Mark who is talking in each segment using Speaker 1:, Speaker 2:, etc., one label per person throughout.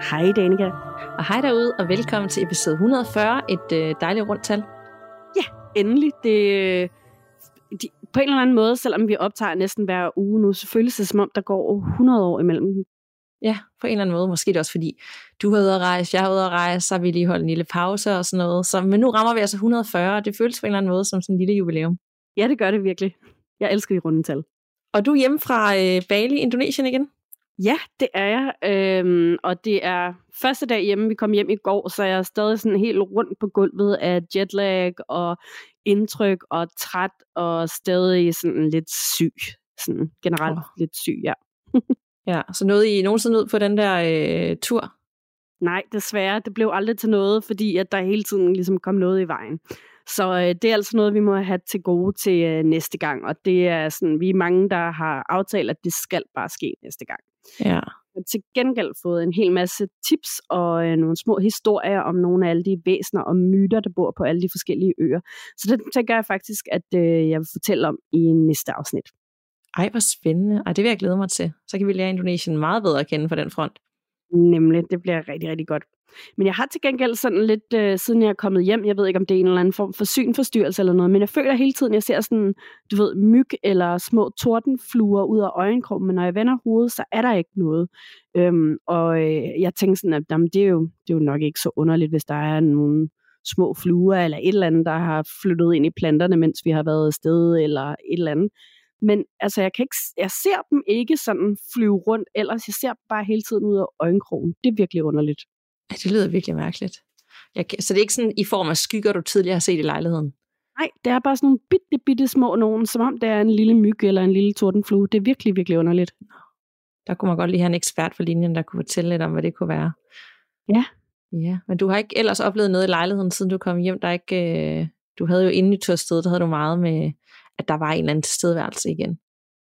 Speaker 1: Hej Danika.
Speaker 2: Og hej derude, og velkommen til episode 140, et øh, dejligt rundt tal.
Speaker 1: Ja, endelig. Det, de, på en eller anden måde, selvom vi optager næsten hver uge nu, så føles det som om, der går 100 år imellem.
Speaker 2: Ja, på en eller anden måde. Måske det også fordi, du har ude at rejse, jeg har ude at rejse, så har vi lige holdt en lille pause og sådan noget. Så, men nu rammer vi altså 140, og det føles på en eller anden måde som sådan en lille jubilæum.
Speaker 1: Ja, det gør det virkelig. Jeg elsker de runde tal.
Speaker 2: Og du er hjemme fra øh, Bali, Indonesien igen?
Speaker 1: Ja, det er jeg. Øhm, og det er første dag hjemme. Vi kom hjem i går, så jeg er stadig sådan helt rundt på gulvet af jetlag og indtryk og træt og stadig sådan lidt syg. Sådan generelt oh. lidt syg, ja.
Speaker 2: ja, så nåede I nogensinde ud på den der øh, tur?
Speaker 1: Nej, desværre. Det blev aldrig til noget, fordi at der hele tiden ligesom kom noget i vejen. Så øh, det er altså noget, vi må have til gode til øh, næste gang, og det er sådan, vi er mange, der har aftalt, at det skal bare ske næste gang.
Speaker 2: Ja.
Speaker 1: Jeg har til gengæld fået en hel masse tips og øh, nogle små historier om nogle af alle de væsener og myter, der bor på alle de forskellige øer. Så det tænker jeg faktisk, at øh, jeg vil fortælle om i næste afsnit.
Speaker 2: Ej, hvor spændende. Ej, det vil jeg glæde mig til. Så kan vi lære Indonesien meget bedre at kende på den front.
Speaker 1: Nemlig, det bliver rigtig, rigtig godt. Men jeg har til gengæld sådan lidt, øh, siden jeg er kommet hjem, jeg ved ikke, om det er en eller anden form for synforstyrrelse eller noget, men jeg føler hele tiden, jeg ser sådan, du ved, myg eller små tordenfluer ud af øjenkrogen, men når jeg vender hovedet, så er der ikke noget. Øhm, og øh, jeg tænker sådan, at jamen, det, er jo, det er jo nok ikke så underligt, hvis der er nogle små fluer eller et eller andet, der har flyttet ind i planterne, mens vi har været afsted eller et eller andet. Men altså, jeg, kan ikke, jeg ser dem ikke sådan flyve rundt, ellers jeg ser dem bare hele tiden ud af øjenkrogen. Det er virkelig underligt.
Speaker 2: Ja, det lyder virkelig mærkeligt. Jeg, så det er ikke sådan i form af skygger, du tidligere har set i lejligheden?
Speaker 1: Nej, det er bare sådan nogle bitte, bitte små nogen, som om det er en lille myg eller en lille tordenflue. Det er virkelig, virkelig underligt.
Speaker 2: Der kunne man godt lige have en ekspert for linjen, der kunne fortælle lidt om, hvad det kunne være.
Speaker 1: Ja.
Speaker 2: Ja, men du har ikke ellers oplevet noget i lejligheden, siden du kom hjem. Der er ikke, øh, du havde jo inde i Tørsted, der havde du meget med, at der var en eller anden tilstedeværelse igen.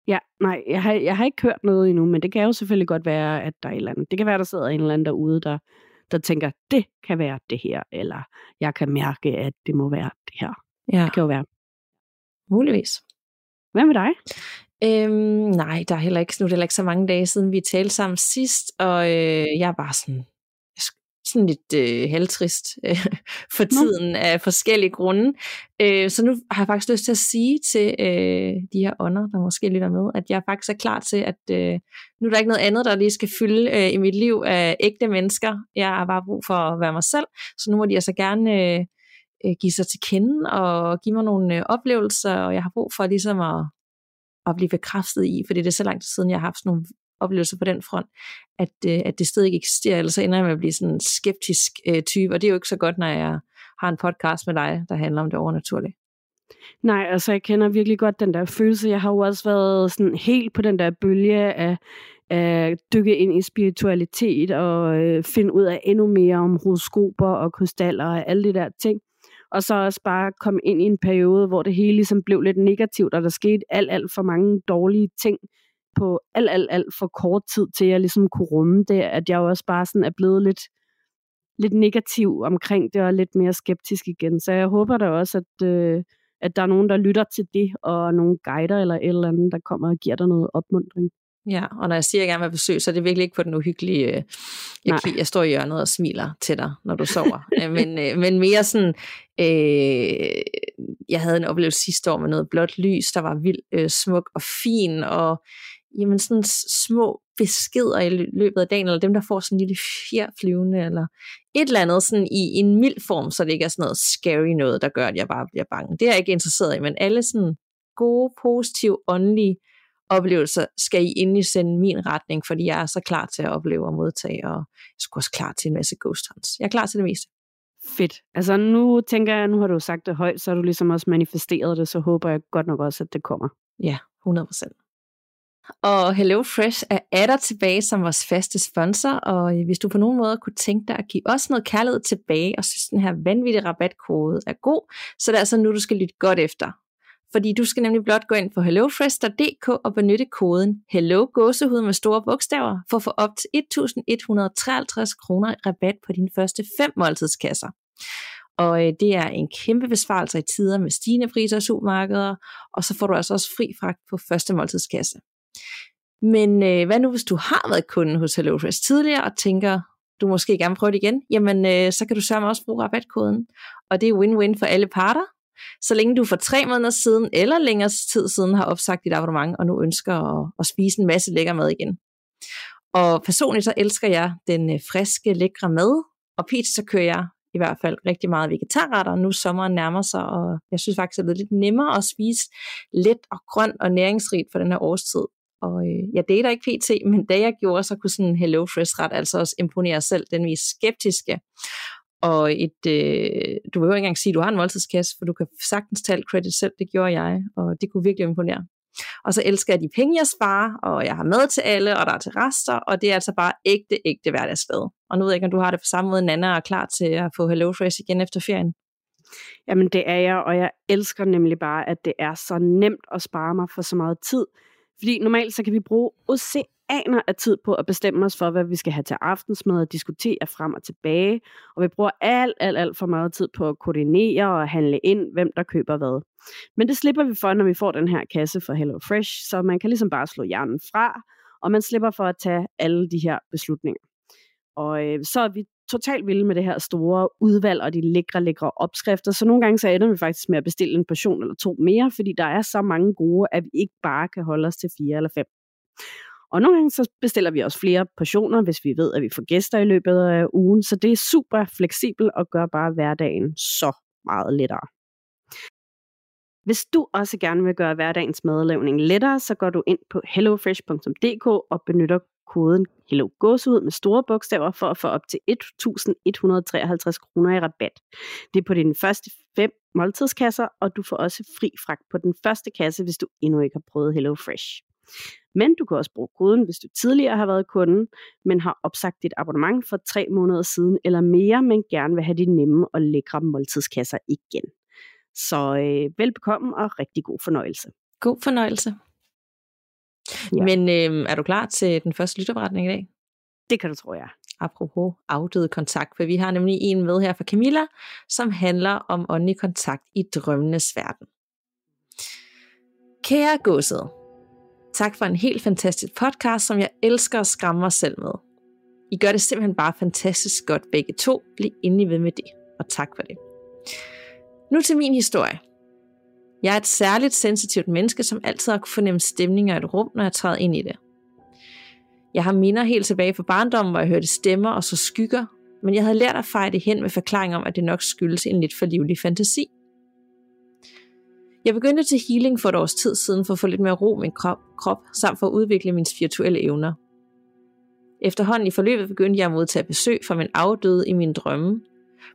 Speaker 1: Ja, nej, jeg har, jeg har ikke hørt noget endnu, men det kan jo selvfølgelig godt være, at der er et eller andet. Det kan være, der sidder en eller anden derude, der, der tænker, det kan være det her, eller jeg kan mærke, at det må være det her.
Speaker 2: Ja.
Speaker 1: Det kan jo være.
Speaker 2: Muligvis.
Speaker 1: Hvad med dig?
Speaker 2: Øhm, nej, der er heller ikke, nu er det heller ikke så mange dage siden, vi talte sammen sidst, og øh, jeg er bare sådan, sådan lidt øh, halvtrist øh, for tiden Nå. af forskellige grunde. Øh, så nu har jeg faktisk lyst til at sige til øh, de her ånder, der måske lytter med, at jeg faktisk er klar til, at øh, nu er der ikke noget andet, der lige skal fylde øh, i mit liv af ægte mennesker. Jeg har bare brug for at være mig selv, så nu må de altså gerne øh, øh, give sig til kende og give mig nogle øh, oplevelser, og jeg har brug for ligesom at, at blive bekræftet i, fordi det er så lang tid siden, jeg har haft sådan nogle oplevelser på den front, at, øh, at det stadig ikke eksisterer, ellers så ender jeg med at blive sådan en skeptisk øh, type, og det er jo ikke så godt, når jeg har en podcast med dig, der handler om det overnaturlige.
Speaker 1: Nej, altså jeg kender virkelig godt den der følelse. Jeg har jo også været sådan helt på den der bølge af, at dykke ind i spiritualitet og øh, finde ud af endnu mere om horoskoper og krystaller og alle de der ting. Og så også bare komme ind i en periode, hvor det hele ligesom blev lidt negativt, og der skete alt, alt for mange dårlige ting på alt, alt, alt for kort tid til, at jeg ligesom kunne rumme det, at jeg også bare sådan er blevet lidt, lidt negativ omkring det, og lidt mere skeptisk igen. Så jeg håber da også, at, øh, at der er nogen, der lytter til det, og nogle guider eller et eller andet, der kommer og giver dig noget opmundring.
Speaker 2: Ja, og når jeg siger, at jeg gerne vil besøge, så er det virkelig ikke på den uhyggelige, øh, jeg, jeg står i hjørnet og smiler til dig, når du sover. Øh, men, øh, men mere sådan, øh, jeg havde en oplevelse sidste år med noget blåt lys, der var vildt øh, smuk og fin, og jamen sådan små beskeder i løbet af dagen, eller dem, der får sådan en lille fjer flyvende, eller et eller andet sådan i en mild form, så det ikke er sådan noget scary noget, der gør, at jeg bare bliver bange. Det er jeg ikke interesseret i, men alle sådan gode, positive, åndelige oplevelser skal I endelig sende min retning, fordi jeg er så klar til at opleve og modtage, og jeg er også klar til en masse ghost hunts. Jeg er klar til det meste.
Speaker 1: Fedt. Altså nu tænker jeg, nu har du sagt det højt, så har du ligesom også manifesteret det, så håber jeg godt nok også, at det kommer.
Speaker 2: Ja, 100 procent. Og Hello Fresh er atter tilbage som vores faste sponsor, og øh, hvis du på nogen måde kunne tænke dig at give os noget kærlighed tilbage, og synes den her vanvittige rabatkode er god, så det er altså nu, du skal lytte godt efter. Fordi du skal nemlig blot gå ind på hellofresh.dk og benytte koden HELLO gåsehud med store bogstaver for at få op til 1.153 kroner i rabat på dine første fem måltidskasser. Og øh, det er en kæmpe besparelse i tider med stigende priser i supermarkeder, og så får du altså også fri fragt på første måltidskasse. Men øh, hvad nu, hvis du har været kunde hos HelloFresh tidligere og tænker, du måske gerne vil prøve det igen, jamen øh, så kan du sørge også bruge rabatkoden. Og det er win-win for alle parter. Så længe du for tre måneder siden eller længere tid siden har opsagt dit abonnement, og nu ønsker at, at spise en masse lækker mad igen. Og personligt så elsker jeg den øh, friske, lækre mad, og pizza så kører jeg i hvert fald rigtig meget vegetarretter. Nu sommeren nærmer sig, og jeg synes faktisk, at det er lidt nemmere at spise let og grønt og næringsrigt for den her årstid. Og øh, jeg dater ikke pt, men da jeg gjorde, så kunne sådan en HelloFresh-ret altså også imponere selv den mest skeptiske. Og et, øh, du vil jo ikke engang sige, at du har en måltidskasse, for du kan sagtens tage credit selv, det gjorde jeg, og det kunne virkelig imponere. Og så elsker jeg de penge, jeg sparer, og jeg har med til alle, og der er til rester, og det er altså bare ægte, ægte hverdagsglæde. Og nu ved jeg ikke, om du har det på samme måde, Nana er klar til at få HelloFresh igen efter ferien.
Speaker 1: Jamen det er jeg, og jeg elsker nemlig bare, at det er så nemt at spare mig for så meget tid. Fordi normalt så kan vi bruge oceaner af tid på at bestemme os for, hvad vi skal have til aftensmad og diskutere frem og tilbage. Og vi bruger alt, alt, alt for meget tid på at koordinere og handle ind, hvem der køber hvad. Men det slipper vi for, når vi får den her kasse fra Hello Fresh, så man kan ligesom bare slå hjernen fra, og man slipper for at tage alle de her beslutninger. Og øh, så er vi totalt vilde med det her store udvalg og de lækre, lækre opskrifter. Så nogle gange så ender vi faktisk med at bestille en portion eller to mere, fordi der er så mange gode, at vi ikke bare kan holde os til fire eller fem. Og nogle gange så bestiller vi også flere portioner, hvis vi ved, at vi får gæster i løbet af ugen. Så det er super fleksibelt og gør bare hverdagen så meget lettere. Hvis du også gerne vil gøre hverdagens madlavning lettere, så går du ind på hellofresh.dk og benytter koden Hello Gåsehud med store bogstaver for at få op til 1.153 kroner i rabat. Det er på dine første fem måltidskasser, og du får også fri fragt på den første kasse, hvis du endnu ikke har prøvet Hello Fresh. Men du kan også bruge koden, hvis du tidligere har været kunde, men har opsagt dit abonnement for tre måneder siden eller mere, men gerne vil have de nemme og lækre måltidskasser igen. Så øh, velbekomme og rigtig god fornøjelse.
Speaker 2: God fornøjelse. Ja. Men øh, er du klar til den første lytterberetning i dag?
Speaker 1: Det kan du tro, ja.
Speaker 2: Apropos afdøde kontakt, for vi har nemlig en med her fra Camilla, som handler om åndelig kontakt i drømmenes verden. Kære godset, tak for en helt fantastisk podcast, som jeg elsker at skræmme mig selv med. I gør det simpelthen bare fantastisk godt begge to. Bliv endelig ved med det, og tak for det. Nu til min historie. Jeg er et særligt sensitivt menneske, som altid har kunnet fornemme stemninger i et rum, når jeg træder ind i det. Jeg har minder helt tilbage fra barndommen, hvor jeg hørte stemmer og så skygger, men jeg havde lært at fejre det hen med forklaring om, at det nok skyldes en lidt for livlig fantasi. Jeg begyndte til healing for et års tid siden for at få lidt mere ro i min krop, krop samt for at udvikle mine spirituelle evner. Efterhånden i forløbet begyndte jeg at modtage besøg fra min afdøde i mine drømme.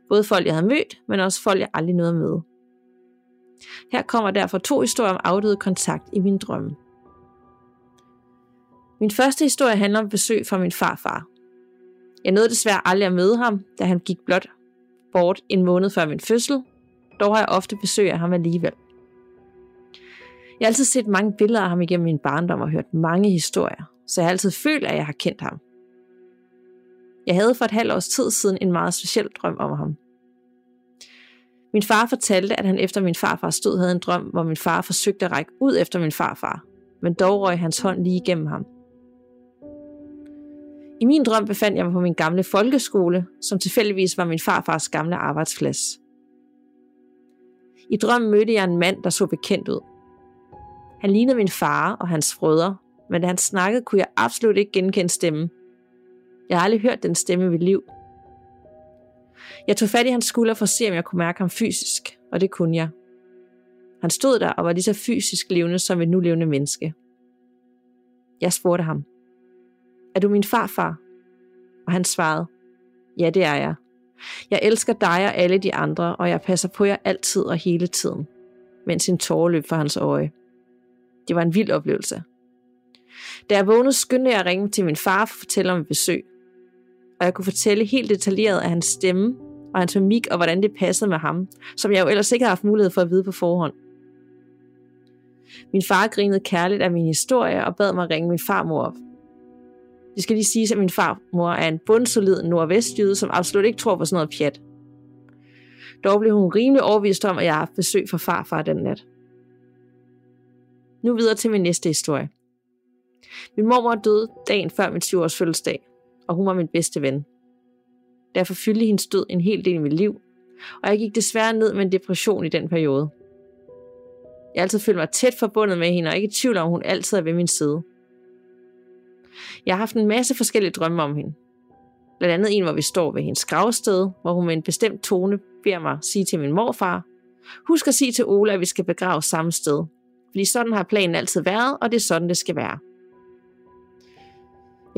Speaker 2: Både folk, jeg havde mødt, men også folk, jeg aldrig nåede med. Her kommer derfor to historier om afdøde kontakt i min drømme. Min første historie handler om besøg fra min farfar. Jeg nåede desværre aldrig at møde ham, da han gik blot bort en måned før min fødsel. Dog har jeg ofte besøg af ham alligevel. Jeg har altid set mange billeder af ham igennem min barndom og hørt mange historier, så jeg har altid følt, at jeg har kendt ham. Jeg havde for et halvt års tid siden en meget speciel drøm om ham. Min far fortalte, at han efter min farfars død havde en drøm, hvor min far forsøgte at række ud efter min farfar, men dog røg hans hånd lige igennem ham. I min drøm befandt jeg mig på min gamle folkeskole, som tilfældigvis var min farfars gamle arbejdsplads. I drømmen mødte jeg en mand, der så bekendt ud. Han lignede min far og hans frødre, men da han snakkede, kunne jeg absolut ikke genkende stemmen. Jeg har aldrig hørt den stemme i liv. Jeg tog fat i hans skulder for at se, om jeg kunne mærke ham fysisk, og det kunne jeg. Han stod der og var lige så fysisk levende som et nu levende menneske. Jeg spurgte ham, er du min farfar? Og han svarede, ja det er jeg. Jeg elsker dig og alle de andre, og jeg passer på jer altid og hele tiden, mens en tårer løb for hans øje. Det var en vild oplevelse. Da jeg vågnede, skyndte jeg at ringe til min far for at fortælle om et besøg. Og jeg kunne fortælle helt detaljeret af hans stemme og hans mimik og hvordan det passede med ham, som jeg jo ellers ikke havde haft mulighed for at vide på forhånd. Min far grinede kærligt af min historie og bad mig ringe min farmor op. Det skal lige siges, at min farmor er en bundsolid nordvestjyde, som absolut ikke tror på sådan noget pjat. Dog blev hun rimelig overbevist om, at jeg har haft besøg fra farfar den nat. Nu videre til min næste historie. Min mormor døde dagen før min 7 års fødselsdag, og hun var min bedste ven. Derfor fyldte hendes død en hel del i mit liv, og jeg gik desværre ned med en depression i den periode. Jeg har altid følt mig tæt forbundet med hende, og ikke i tvivl om, hun altid er ved min side. Jeg har haft en masse forskellige drømme om hende. Blandt andet en, hvor vi står ved hendes gravsted, hvor hun med en bestemt tone beder mig sige til min morfar, husk at sige til Ola, at vi skal begrave samme sted. Fordi sådan har planen altid været, og det er sådan, det skal være.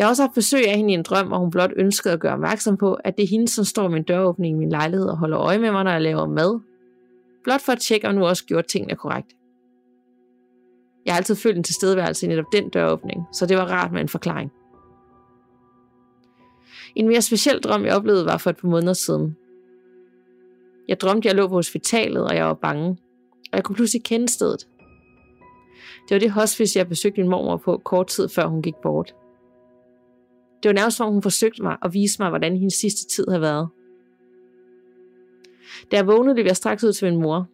Speaker 2: Jeg har også haft besøg af hende i en drøm, hvor hun blot ønskede at gøre opmærksom på, at det er hende, som står min døråbning i min lejlighed og holder øje med mig, når jeg laver mad. Blot for at tjekke, om nu også gjorde tingene korrekt. Jeg har altid følt en tilstedeværelse i netop den døråbning, så det var rart med en forklaring. En mere speciel drøm, jeg oplevede, var for et par måneder siden. Jeg drømte, jeg lå på hospitalet, og jeg var bange. Og jeg kunne pludselig kende stedet. Det var det hospice, jeg besøgte min mormor på kort tid før hun gik bort. Det var nærmest, som hun forsøgte mig at vise mig, hvordan hendes sidste tid havde været. Da jeg vågnede, løb jeg straks ud til min mor,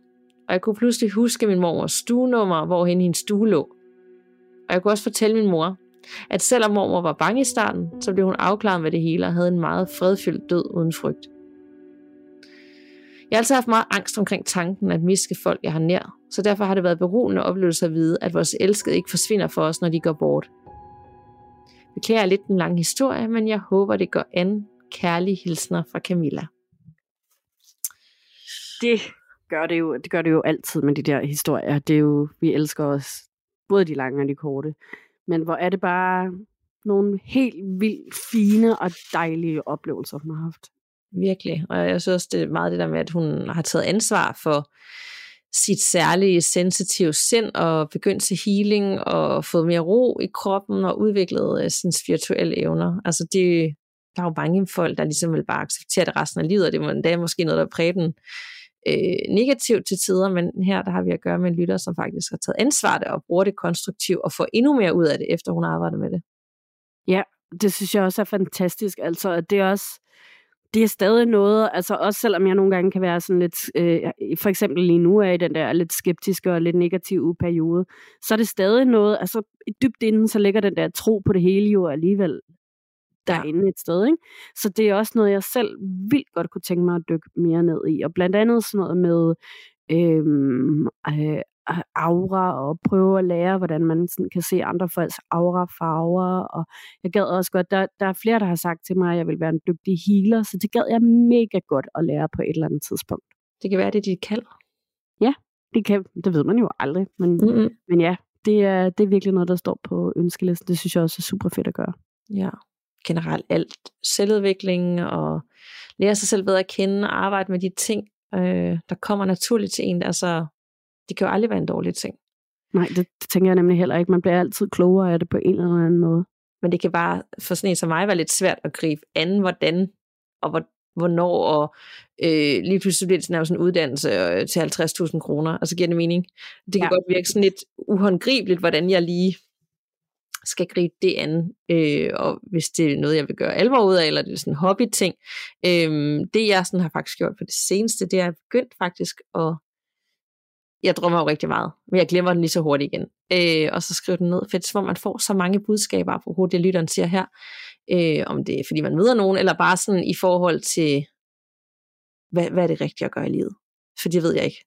Speaker 2: og jeg kunne pludselig huske min mormors stuenummer, hvor hendes stue lå. Og jeg kunne også fortælle min mor, at selvom mormor var bange i starten, så blev hun afklaret med det hele og havde en meget fredfyldt død uden frygt. Jeg har altid haft meget angst omkring tanken at miske folk, jeg har nær, så derfor har det været beroligende oplevelse at vide, at vores elskede ikke forsvinder for os, når de går bort. Beklager lidt den lange historie, men jeg håber, det går an. Kærlige hilsner fra Camilla.
Speaker 1: Det gør det jo, det gør det jo altid med de der historier. Det er jo, vi elsker os både de lange og de korte. Men hvor er det bare nogle helt vildt fine og dejlige oplevelser, hun har haft.
Speaker 2: Virkelig. Og jeg synes også, det er meget det der med, at hun har taget ansvar for sit særlige sensitive sind og begyndt til healing og fået mere ro i kroppen og udviklet øh, uh, sine spirituelle evner. Altså det, der er jo mange folk, der ligesom vil bare acceptere det resten af livet, og det er endda måske noget, der præger den øh, negativt til tider, men her der har vi at gøre med en lytter, som faktisk har taget ansvar det og bruger det konstruktivt og får endnu mere ud af det, efter hun har arbejdet med det.
Speaker 1: Ja, det synes jeg også er fantastisk. Altså, at det er også, det er stadig noget, altså også selvom jeg nogle gange kan være sådan lidt, øh, for eksempel lige nu er i den der lidt skeptiske og lidt negative periode, så er det stadig noget, altså dybt inden, så ligger den der tro på det hele jo alligevel derinde ja. et sted. Ikke? Så det er også noget, jeg selv vildt godt kunne tænke mig at dykke mere ned i. Og blandt andet sådan noget med øhm, øh, aura og prøve at lære, hvordan man sådan kan se andre folks aura farver. Og jeg gad også godt, der, der er flere, der har sagt til mig, at jeg vil være en dygtig healer, så det gad jeg mega godt at lære på et eller andet tidspunkt.
Speaker 2: Det kan være, det er dit kald.
Speaker 1: Ja, det, kan, det ved man jo aldrig. Men, mm-hmm. men ja, det er, det er virkelig noget, der står på ønskelisten. Det synes jeg også er super fedt at gøre.
Speaker 2: Ja, generelt alt selvudvikling og lære sig selv bedre at kende og arbejde med de ting, øh, der kommer naturligt til en. Altså, det kan jo aldrig være en dårlig ting.
Speaker 1: Nej, det, det tænker jeg nemlig heller ikke. Man bliver altid klogere af det på en eller anden måde.
Speaker 2: Men det kan bare for sådan en som mig være lidt svært at gribe an, hvordan og hvor, hvornår, og øh, lige pludselig bliver det sådan en uddannelse øh, til 50.000 kroner, og så giver det mening. Det kan ja. godt virke sådan lidt uhåndgribeligt, hvordan jeg lige skal gribe det an, øh, og hvis det er noget, jeg vil gøre alvor ud af, eller det er sådan en hobby-ting. Øh, det jeg sådan har faktisk gjort på det seneste, det er begyndt faktisk at jeg drømmer jo rigtig meget, men jeg glemmer den lige så hurtigt igen. Øh, og så skriver den ned, for det er, man får så mange budskaber, på det lytteren siger her, øh, om det er, fordi man møder nogen, eller bare sådan i forhold til, hvad, hvad er det rigtige at gøre i livet? For det ved jeg ikke.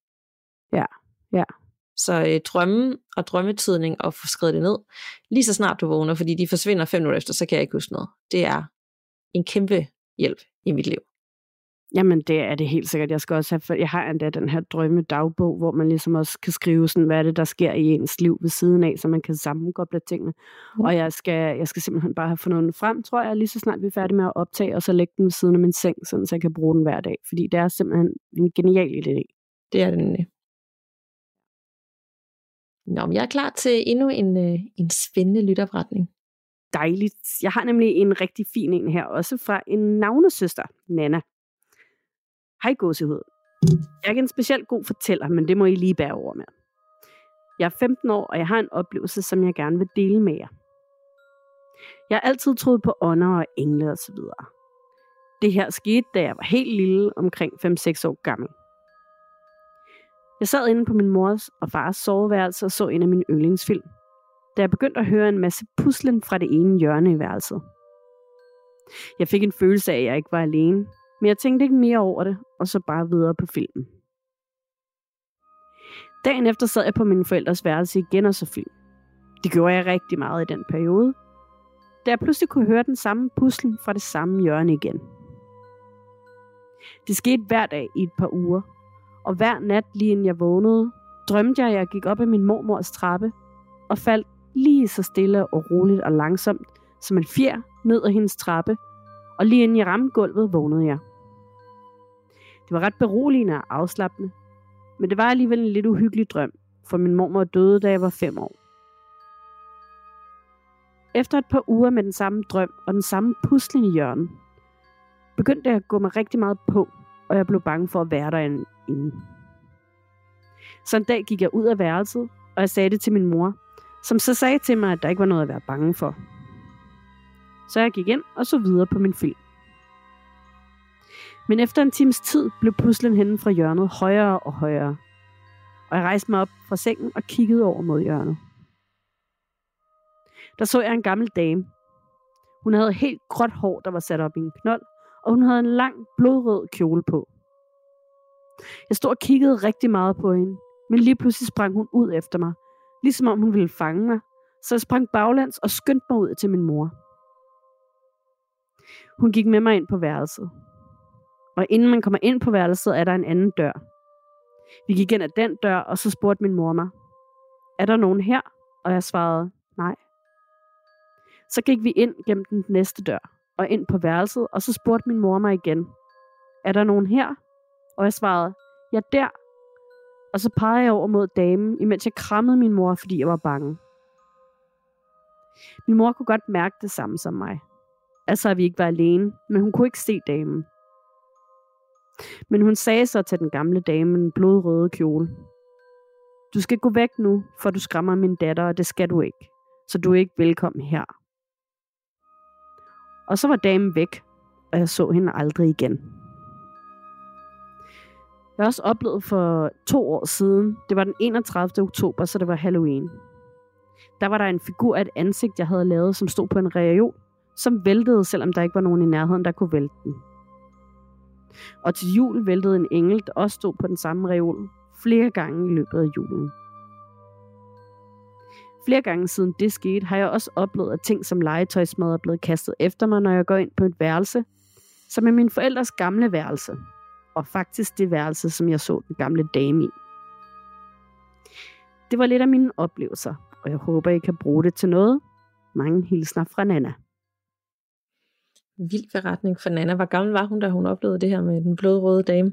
Speaker 1: Ja, ja.
Speaker 2: Så øh, drømme og drømmetidning og få skrevet det ned, lige så snart du vågner, fordi de forsvinder fem minutter efter, så kan jeg ikke huske noget. Det er en kæmpe hjælp i mit liv.
Speaker 1: Jamen, det er det helt sikkert. Jeg skal også have, for jeg har endda den her drømme dagbog, hvor man ligesom også kan skrive sådan, hvad er det, der sker i ens liv ved siden af, så man kan sammenkoble tingene. Mm. Og jeg skal, jeg skal simpelthen bare have fundet den frem, tror jeg, lige så snart vi er færdige med at optage, og så lægge den ved siden af min seng, sådan, så jeg kan bruge den hver dag. Fordi det er simpelthen en genial idé.
Speaker 2: Det er nemlig. Nå, men jeg er klar til endnu en, øh, en spændende lytopretning.
Speaker 1: Dejligt. Jeg har nemlig en rigtig fin en her, også fra en navnesøster, Nana. Hej gåsehud. Jeg er ikke en specielt god fortæller, men det må I lige bære over med. Jeg er 15 år, og jeg har en oplevelse, som jeg gerne vil dele med jer. Jeg har altid troet på ånder og engle osv. Det her skete, da jeg var helt lille, omkring 5-6 år gammel. Jeg sad inde på min mors og fars soveværelse og så en af mine yndlingsfilm, da jeg begyndte at høre en masse puslen fra det ene hjørne i værelset. Jeg fik en følelse af, at jeg ikke var alene, men jeg tænkte ikke mere over det, og så bare videre på filmen. Dagen efter sad jeg på min forældres værelse igen og så film. Det gjorde jeg rigtig meget i den periode, da jeg pludselig kunne høre den samme puslen fra det samme hjørne igen. Det skete hver dag i et par uger, og hver nat lige inden jeg vågnede, drømte jeg, at jeg gik op ad min mormors trappe og faldt lige så stille og roligt og langsomt som en fjer ned ad hendes trappe, og lige inden jeg ramte gulvet, vågnede jeg. Det var ret beroligende og afslappende, men det var alligevel en lidt uhyggelig drøm, for min mormor døde, da jeg var fem år. Efter et par uger med den samme drøm og den samme pusling i hjørnet, begyndte jeg at gå mig rigtig meget på, og jeg blev bange for at være derinde. Så en dag gik jeg ud af værelset, og jeg sagde det til min mor, som så sagde til mig, at der ikke var noget at være bange for. Så jeg gik ind og så videre på min film. Men efter en times tid blev puslen henne fra hjørnet højere og højere. Og jeg rejste mig op fra sengen og kiggede over mod hjørnet. Der så jeg en gammel dame. Hun havde helt gråt hår, der var sat op i en knold, og hun havde en lang blodrød kjole på. Jeg stod og kiggede rigtig meget på hende, men lige pludselig sprang hun ud efter mig, ligesom om hun ville fange mig, så jeg sprang baglands og skyndte mig ud til min mor. Hun gik med mig ind på værelset. Og inden man kommer ind på værelset, er der en anden dør. Vi gik ind ad den dør, og så spurgte min mor mig, er der nogen her? Og jeg svarede, nej. Så gik vi ind gennem den næste dør, og ind på værelset, og så spurgte min mor mig igen, er der nogen her? Og jeg svarede, ja der. Og så pegede jeg over mod damen, imens jeg krammede min mor, fordi jeg var bange. Min mor kunne godt mærke det samme som mig. Altså at vi ikke var alene, men hun kunne ikke se damen. Men hun sagde så til den gamle dame en blodrøde kjole. Du skal gå væk nu, for du skræmmer min datter, og det skal du ikke. Så du er ikke velkommen her. Og så var damen væk, og jeg så hende aldrig igen. Jeg har også oplevet for to år siden, det var den 31. oktober, så det var Halloween. Der var der en figur af et ansigt, jeg havde lavet, som stod på en reol, som væltede, selvom der ikke var nogen i nærheden, der kunne vælte den. Og til jul væltede en engel, der også stod på den samme reol, flere gange i løbet af julen. Flere gange siden det skete, har jeg også oplevet, at ting som legetøjsmad er blevet kastet efter mig, når jeg går ind på et værelse, som er min forældres gamle værelse, og faktisk det værelse, som jeg så den gamle dame i. Det var lidt af mine oplevelser, og jeg håber, I kan bruge det til noget. Mange hilsner fra Nana.
Speaker 2: Vild beretning for Nana. Hvor gammel var hun, da hun oplevede det her med den blodrøde dame?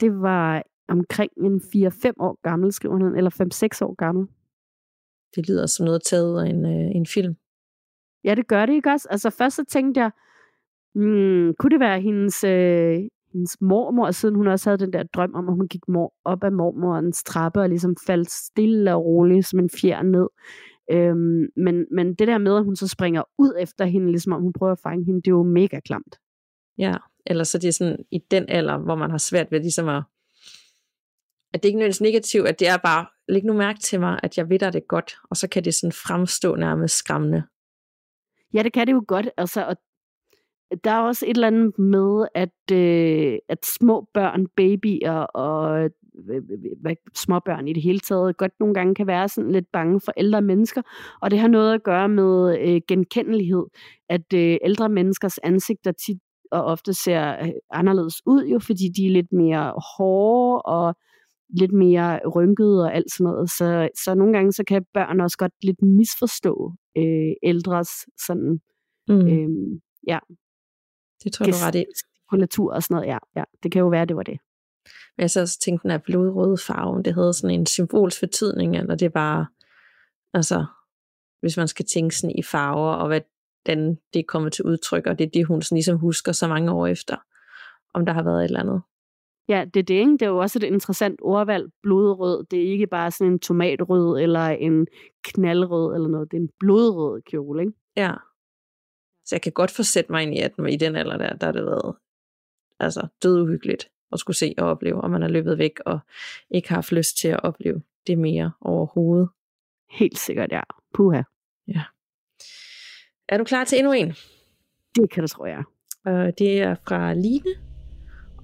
Speaker 1: Det var omkring en 4-5 år gammel, skriver hun, eller 5-6 år gammel.
Speaker 2: Det lyder som noget taget af en, øh, en film.
Speaker 1: Ja, det gør det ikke også? Altså først så tænkte jeg, hmm, kunne det være hendes, øh, hendes mormor, siden hun også havde den der drøm om, at hun gik mor op ad mormorens trappe og ligesom faldt stille og roligt som en fjer ned. Øhm, men, men det der med, at hun så springer ud efter hende, ligesom om hun prøver at fange hende, det er jo mega klamt.
Speaker 2: Ja, eller så det er sådan i den alder, hvor man har svært ved ligesom at, at det ikke nødvendigvis negativt, at det er bare, læg nu mærke til mig, at jeg ved dig det godt, og så kan det sådan fremstå nærmest skræmmende.
Speaker 1: Ja, det kan det jo godt, altså, og der er også et eller andet med, at, øh, at små børn, babyer og småbørn i det hele taget godt nogle gange kan være sådan lidt bange for ældre mennesker, og det har noget at gøre med øh, genkendelighed, at øh, ældre menneskers ansigter tit og ofte ser øh, anderledes ud, jo fordi de er lidt mere hårde og lidt mere rynkede og alt sådan noget. Så, så nogle gange så kan børn også godt lidt misforstå øh, ældres sådan, mm. øh, ja.
Speaker 2: Det tror jeg, du ret i.
Speaker 1: Kultur og sådan noget, ja, ja. Det kan jo være, det var det.
Speaker 2: Men jeg så også tænkte, den er blodrøde farve, det havde sådan en symbolsk betydning, eller det var Altså, hvis man skal tænke sådan i farver, og hvordan det er kommet til udtryk, og det er det, hun sådan ligesom husker så mange år efter, om der har været et eller andet.
Speaker 1: Ja, det er det, ikke? Det er jo også et interessant ordvalg, blodrød. Det er ikke bare sådan en tomatrød, eller en knaldrød, eller noget. Det er en blodrød kjole, ikke?
Speaker 2: Ja. Så jeg kan godt forsætte mig ind i, at i den alder der, der har det været altså, død uhyggeligt at skulle se og opleve, og man er løbet væk og ikke har haft lyst til at opleve det mere overhovedet.
Speaker 1: Helt sikkert, ja. Puha.
Speaker 2: Ja. Er du klar til endnu en?
Speaker 1: Det kan du, tror jeg.
Speaker 2: Og det er fra Line,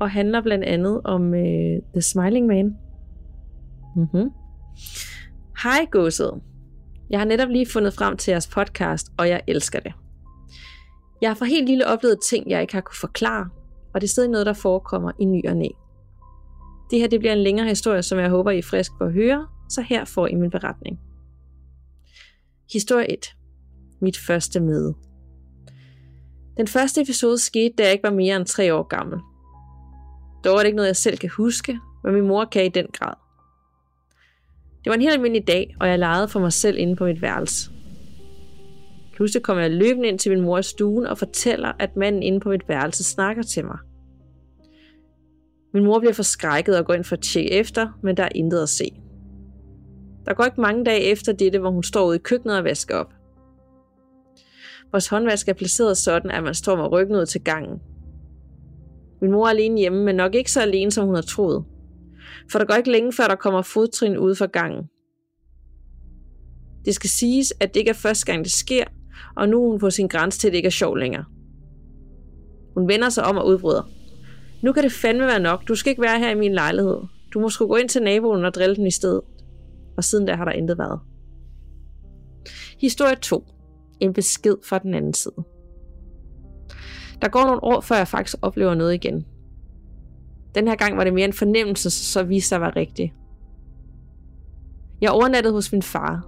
Speaker 2: og handler blandt andet om uh, The Smiling Man. Mm-hmm. Hej godset. Jeg har netop lige fundet frem til jeres podcast, og jeg elsker det. Jeg har fra helt lille oplevet ting, jeg ikke har kunne forklare, og det er stadig noget, der forekommer i ny og næ. Det her det bliver en længere historie, som jeg håber, I er frisk på at høre, så her får I min beretning. Historie 1. Mit første møde. Den første episode skete, da jeg ikke var mere end tre år gammel. Dog er det ikke noget, jeg selv kan huske, men min mor kan i den grad. Det var en helt almindelig dag, og jeg legede for mig selv inde på mit værelse. Pludselig kommer jeg løbende ind til min mor i stuen og fortæller, at manden inde på mit værelse snakker til mig. Min mor bliver forskrækket og går ind for at tjekke efter, men der er intet at se. Der går ikke mange dage efter dette, hvor hun står ude i køkkenet og vasker op. Vores håndvask er placeret sådan, at man står med ryggen ud til gangen. Min mor er alene hjemme, men nok ikke så alene, som hun har troet. For der går ikke længe, før der kommer fodtrin ude fra gangen. Det skal siges, at det ikke er første gang, det sker, og nu er hun på sin grænse til, at det ikke er sjov længere. Hun vender sig om og udbryder. Nu kan det fandme være nok. Du skal ikke være her i min lejlighed. Du må sgu gå ind til naboen og drille den i stedet. Og siden da har der intet været. Historie 2. En besked fra den anden side. Der går nogle år, før jeg faktisk oplever noget igen. Den her gang var det mere en fornemmelse, så viste sig var rigtigt. Jeg overnattede hos min far.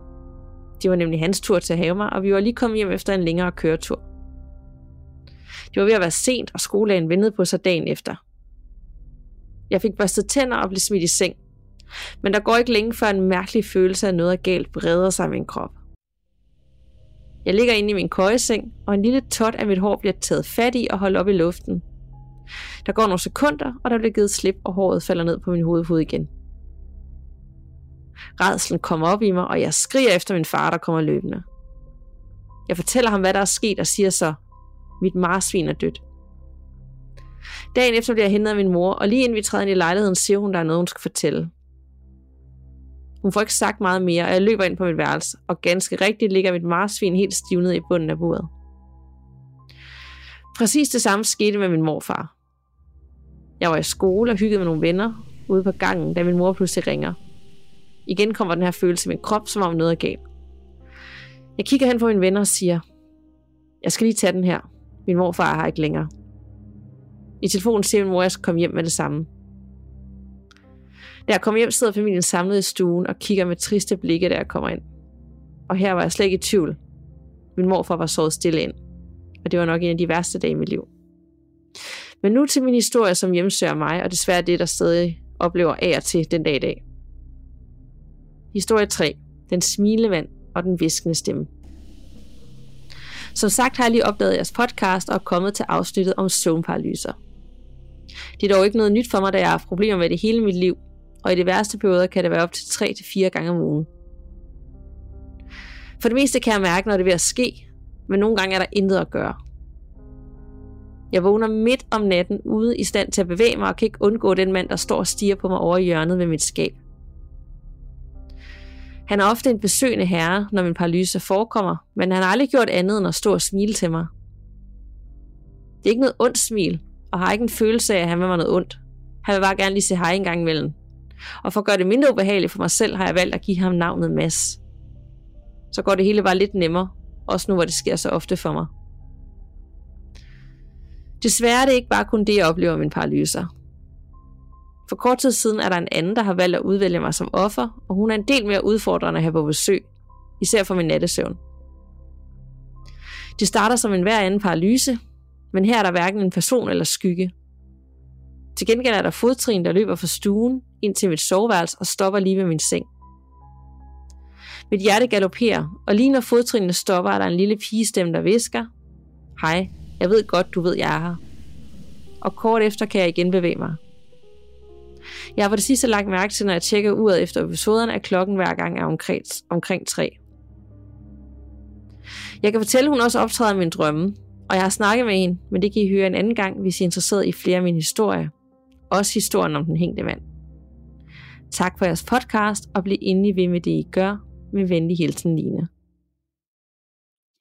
Speaker 2: Det var nemlig hans tur til at have mig, og vi var lige kommet hjem efter en længere køretur. Det var ved at være sent, og skoledagen ventede på sig dagen efter. Jeg fik børstet tænder og blev smidt i seng. Men der går ikke længe før en mærkelig følelse af noget er galt breder sig i min krop. Jeg ligger inde i min køjeseng, og en lille tot af mit hår bliver taget fat i og holdt op i luften. Der går nogle sekunder, og der bliver givet slip, og håret falder ned på min hovedhud igen. Redslen kommer op i mig, og jeg skriger efter min far, der kommer løbende. Jeg fortæller ham, hvad der er sket, og siger så, mit marsvin er dødt. Dagen efter bliver jeg hentet af min mor, og lige inden vi træder ind i lejligheden, siger hun, der er noget, hun skal fortælle. Hun får ikke sagt meget mere, og jeg løber ind på mit værelse, og ganske rigtigt ligger mit marsvin helt stivnet i bunden af bordet. Præcis det samme skete med min morfar. Jeg var i skole og hyggede med nogle venner ude på gangen, da min mor pludselig ringer. Igen kommer den her følelse i min krop, som om noget er galt. Jeg kigger hen på mine venner og siger, jeg skal lige tage den her. Min morfar har ikke længere. I telefonen siger min mor, at jeg skal komme hjem med det samme. Da jeg kommer hjem, sidder familien samlet i stuen og kigger med triste blikke, da jeg kommer ind. Og her var jeg slet ikke i tvivl. Min morfar var såret stille ind. Og det var nok en af de værste dage i mit liv. Men nu til min historie, som hjemsøger mig, og desværre det, der stadig oplever af og til den dag i dag. Historie 3. Den smilende mand og den viskende stemme. Som sagt har jeg lige opdaget jeres podcast og er kommet til afsnittet om søvnparalyser. Det er dog ikke noget nyt for mig, da jeg har haft problemer med det hele mit liv, og i de værste perioder kan det være op til 3-4 gange om ugen. For det meste kan jeg mærke, når det er ved at ske, men nogle gange er der intet at gøre. Jeg vågner midt om natten ude i stand til at bevæge mig og kan ikke undgå den mand, der står og stiger på mig over i hjørnet ved mit skab. Han er ofte en besøgende herre, når min paralyse forekommer, men han har aldrig gjort andet end at stå og smile til mig. Det er ikke noget ondt smil, og har ikke en følelse af, at han vil mig noget ondt. Han vil bare gerne lige se hej en gang imellem. Og for at gøre det mindre ubehageligt for mig selv, har jeg valgt at give ham navnet Mads. Så går det hele bare lidt nemmere, også nu hvor det sker så ofte for mig. Desværre er det ikke bare kun det, jeg oplever med min paralyser. For kort tid siden er der en anden, der har valgt at udvælge mig som offer, og hun er en del mere udfordrende at have på besøg, især for min nattesøvn. Det starter som en hver anden paralyse, men her er der hverken en person eller skygge. Til gengæld er der fodtrin, der løber fra stuen ind til mit soveværelse og stopper lige ved min seng. Mit hjerte galopperer, og lige når fodtrinene stopper, er der en lille pigestemme, der visker. Hej, jeg ved godt, du ved, jeg er her. Og kort efter kan jeg igen bevæge mig. Jeg har for det sidste lagt mærke til, når jeg tjekker uret efter episoderne, at klokken hver gang er omkring, omkring 3. Jeg kan fortælle, at hun også optræder min drømme, og jeg har snakket med en, men det kan I høre en anden gang, hvis I er interesseret i flere af mine historier. Også historien om den hængte mand. Tak for jeres podcast, og bliv endelig ved med det, I gør. Med venlig hilsen, Line.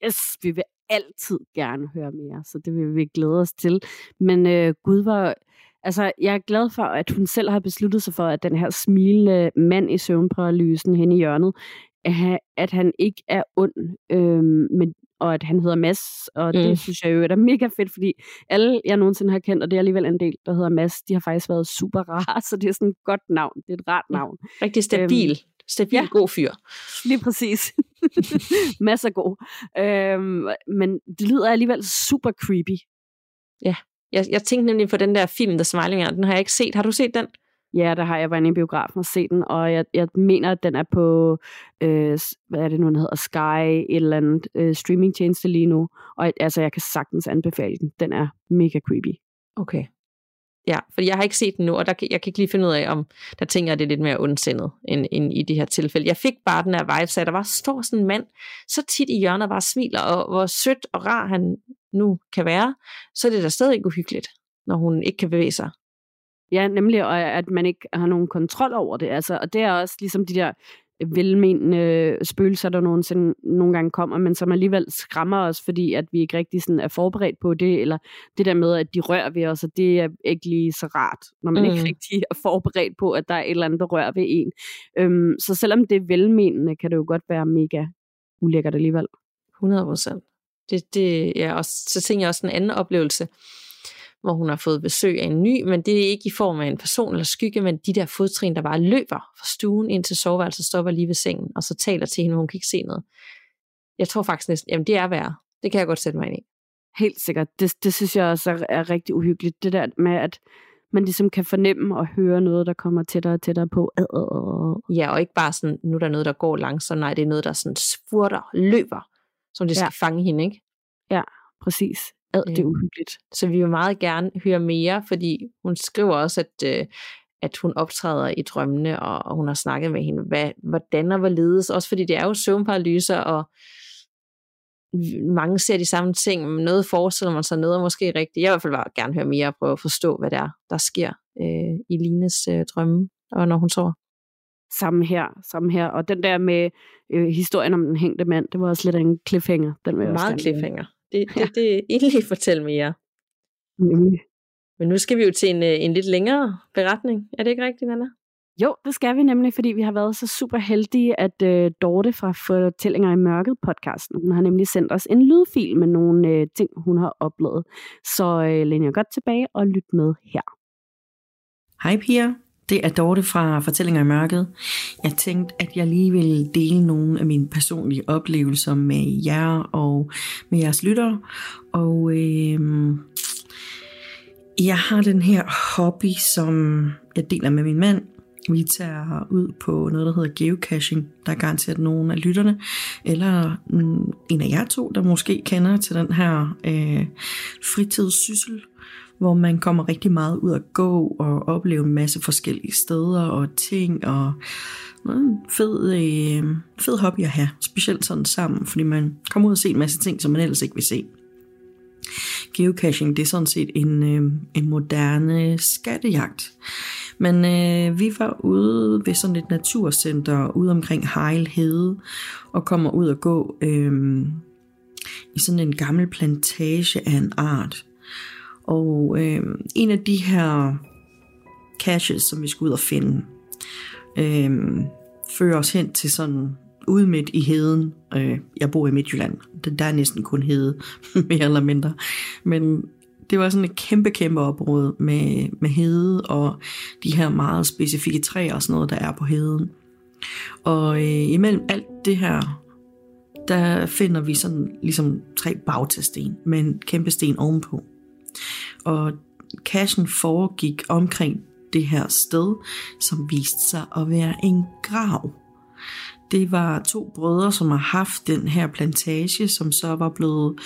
Speaker 1: Yes, vi vil altid gerne høre mere, så det vil vi glæde os til. Men øh, Gud var... Altså, jeg er glad for, at hun selv har besluttet sig for, at den her smilende mand i søvnparalysen hen i hjørnet, at han ikke er ond, øh, men og at han hedder Mads, og mm. det synes jeg jo er mega fedt, fordi alle, jeg nogensinde har kendt, og det er alligevel en del, der hedder Mads, de har faktisk været super rare, så det er sådan et godt navn, det er et rart navn.
Speaker 2: Rigtig stabil, øhm, stabil, ja, god fyr.
Speaker 1: Lige præcis. Mads er god. Øhm, men det lyder alligevel super creepy.
Speaker 2: Ja, jeg, jeg tænkte nemlig på den der film, The Smiling den har jeg ikke set. Har du set den?
Speaker 1: Ja, der har jeg været inde i biografen og set den, og jeg, jeg mener, at den er på, øh, hvad er det nu, den hedder, Sky, et eller andet øh, streamingtjeneste lige nu. Og altså, jeg kan sagtens anbefale den. Den er mega creepy.
Speaker 2: Okay. Ja, for jeg har ikke set den nu, og der, jeg kan ikke lige finde ud af, om der tænker jeg, det er lidt mere ondsindet end, end i det her tilfælde. Jeg fik bare den her vibe, så der var står sådan en mand, så tit i hjørnet bare smiler, og hvor sødt og rar han nu kan være, så er det da stadig uhyggeligt, når hun ikke kan bevæge sig.
Speaker 1: Ja, nemlig, og at man ikke har nogen kontrol over det. Altså, og det er også ligesom de der velmenende spøgelser, der nogensinde nogle gange kommer, men som alligevel skræmmer os, fordi at vi ikke rigtig sådan er forberedt på det, eller det der med, at de rører ved os, og det er ikke lige så rart, når man mm. ikke rigtig er forberedt på, at der er et eller andet, der rører ved en. Øhm, så selvom det er velmenende, kan det jo godt være mega ulækkert alligevel.
Speaker 2: 100 procent. Det, det, ja, og så tænker jeg også en anden oplevelse hvor hun har fået besøg af en ny, men det er ikke i form af en person eller skygge, men de der fodtrin, der bare løber fra stuen ind til soveværelset, stopper lige ved sengen, og så taler til hende, hvor hun kan ikke se noget. Jeg tror faktisk næsten, jamen det er værre. Det kan jeg godt sætte mig ind i.
Speaker 1: Helt sikkert. Det, det synes jeg også er, er rigtig uhyggeligt. Det der med, at man ligesom kan fornemme og høre noget, der kommer tættere og tættere på.
Speaker 2: Ja, og ikke bare sådan, nu er der noget, der går langsomt. Nej, det er noget, der sådan spurter, løber, som det skal ja. fange hende, ikke?
Speaker 1: Ja, præcis ad, det er øhm, uhyggeligt.
Speaker 2: Så vi vil meget gerne høre mere, fordi hun skriver også, at, øh, at hun optræder i drømmene, og, og hun har snakket med hende, hvad, hvordan og hvorledes, også fordi det er jo søvnparalyser, og mange ser de samme ting, men noget forestiller man sig, noget er måske rigtigt. Jeg vil i hvert fald bare gerne høre mere og prøve at forstå, hvad det er, der sker øh, i Lines øh, drømme, og når hun sover.
Speaker 1: Samme her, samme her. Og den der med øh, historien om den hængte mand, det var også lidt en cliffhanger. Den
Speaker 2: vil Meget også cliffhanger. Det, det, ja. det endelig fortæl mere.
Speaker 1: Mm.
Speaker 2: Men nu skal vi jo til en, øh, en lidt længere beretning. Er det ikke rigtigt, Nana?
Speaker 1: Jo, det skal vi nemlig, fordi vi har været så super heldige, at uh, Dorte fra Fortællinger i Mørket podcasten, hun har nemlig sendt os en lydfil med nogle uh, ting, hun har oplevet. Så uh, læn jer godt tilbage og lyt med her.
Speaker 3: Hej Pia, det er Dorte fra Fortællinger i Mørket. Jeg tænkte, at jeg lige vil dele nogle af mine personlige oplevelser med jer og med jeres lyttere. Og øh, jeg har den her hobby, som jeg deler med min mand. Vi tager ud på noget, der hedder geocaching. Der er garanteret nogen af lytterne, eller en af jer to, der måske kender til den her øh, fritidssyssel, hvor man kommer rigtig meget ud at gå og opleve en masse forskellige steder og ting og en fed, øh, fed hobby at have, specielt sådan sammen, fordi man kommer ud og ser en masse ting, som man ellers ikke vil se. Geocaching, det er sådan set en, øh, en moderne skattejagt. Men øh, vi var ude ved sådan et naturcenter ude omkring Heil Hede og kommer ud og gå øh, i sådan en gammel plantage af en art. Og øh, en af de her caches, som vi skulle ud og finde, øh, fører os hen til sådan ude midt i heden. Øh, jeg bor i Midtjylland. Der er næsten kun hede, mere eller mindre. Men det var sådan et kæmpe, kæmpe område med, med hede og de her meget specifikke træer og sådan noget, der er på heden. Og øh, imellem alt det her, der finder vi sådan ligesom tre bagtasten med en kæmpe sten ovenpå. Og cashen foregik omkring det her sted, som viste sig at være en grav. Det var to brødre, som har haft den her plantage, som så var blevet,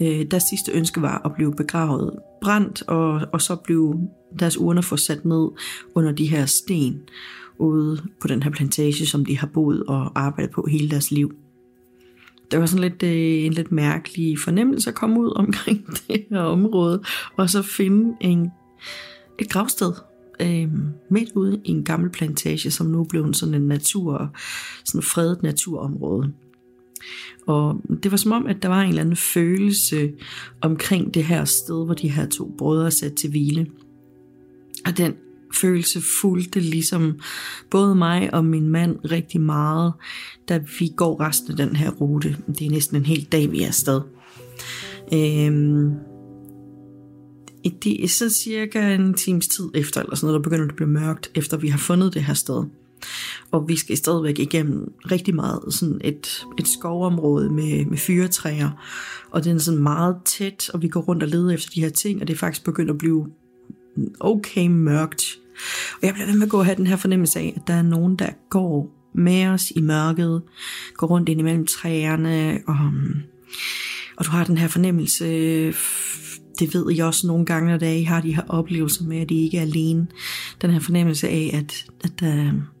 Speaker 3: øh, deres sidste ønske var at blive begravet brændt, og, og så blev deres urner få sat ned under de her sten ude på den her plantage, som de har boet og arbejdet på hele deres liv. Det var sådan lidt øh, en lidt mærkelig fornemmelse at komme ud omkring det her område, og så finde en, et gravsted øh, midt ude i en gammel plantage, som nu blev sådan en natur, sådan fredet naturområde. Og det var som om, at der var en eller anden følelse omkring det her sted, hvor de her to brødre sat til hvile. Og den følelse fulgte ligesom både mig og min mand rigtig meget, da vi går resten af den her rute. Det er næsten en hel dag, vi er afsted. Øhm, det er så cirka en times tid efter, eller sådan noget, der begynder det at blive mørkt, efter vi har fundet det her sted. Og vi skal stadigvæk igennem rigtig meget sådan et, et skovområde med, med fyretræer. Og det er sådan meget tæt, og vi går rundt og leder efter de her ting, og det er faktisk begyndt at blive okay mørkt. Og jeg bliver ved med at gå og have den her fornemmelse af, at der er nogen, der går med os i mørket, går rundt ind imellem træerne, og, um, og du har den her fornemmelse, det ved jeg også nogle gange, når I har de her oplevelser med, at I ikke er alene. Den her fornemmelse af, at, at der,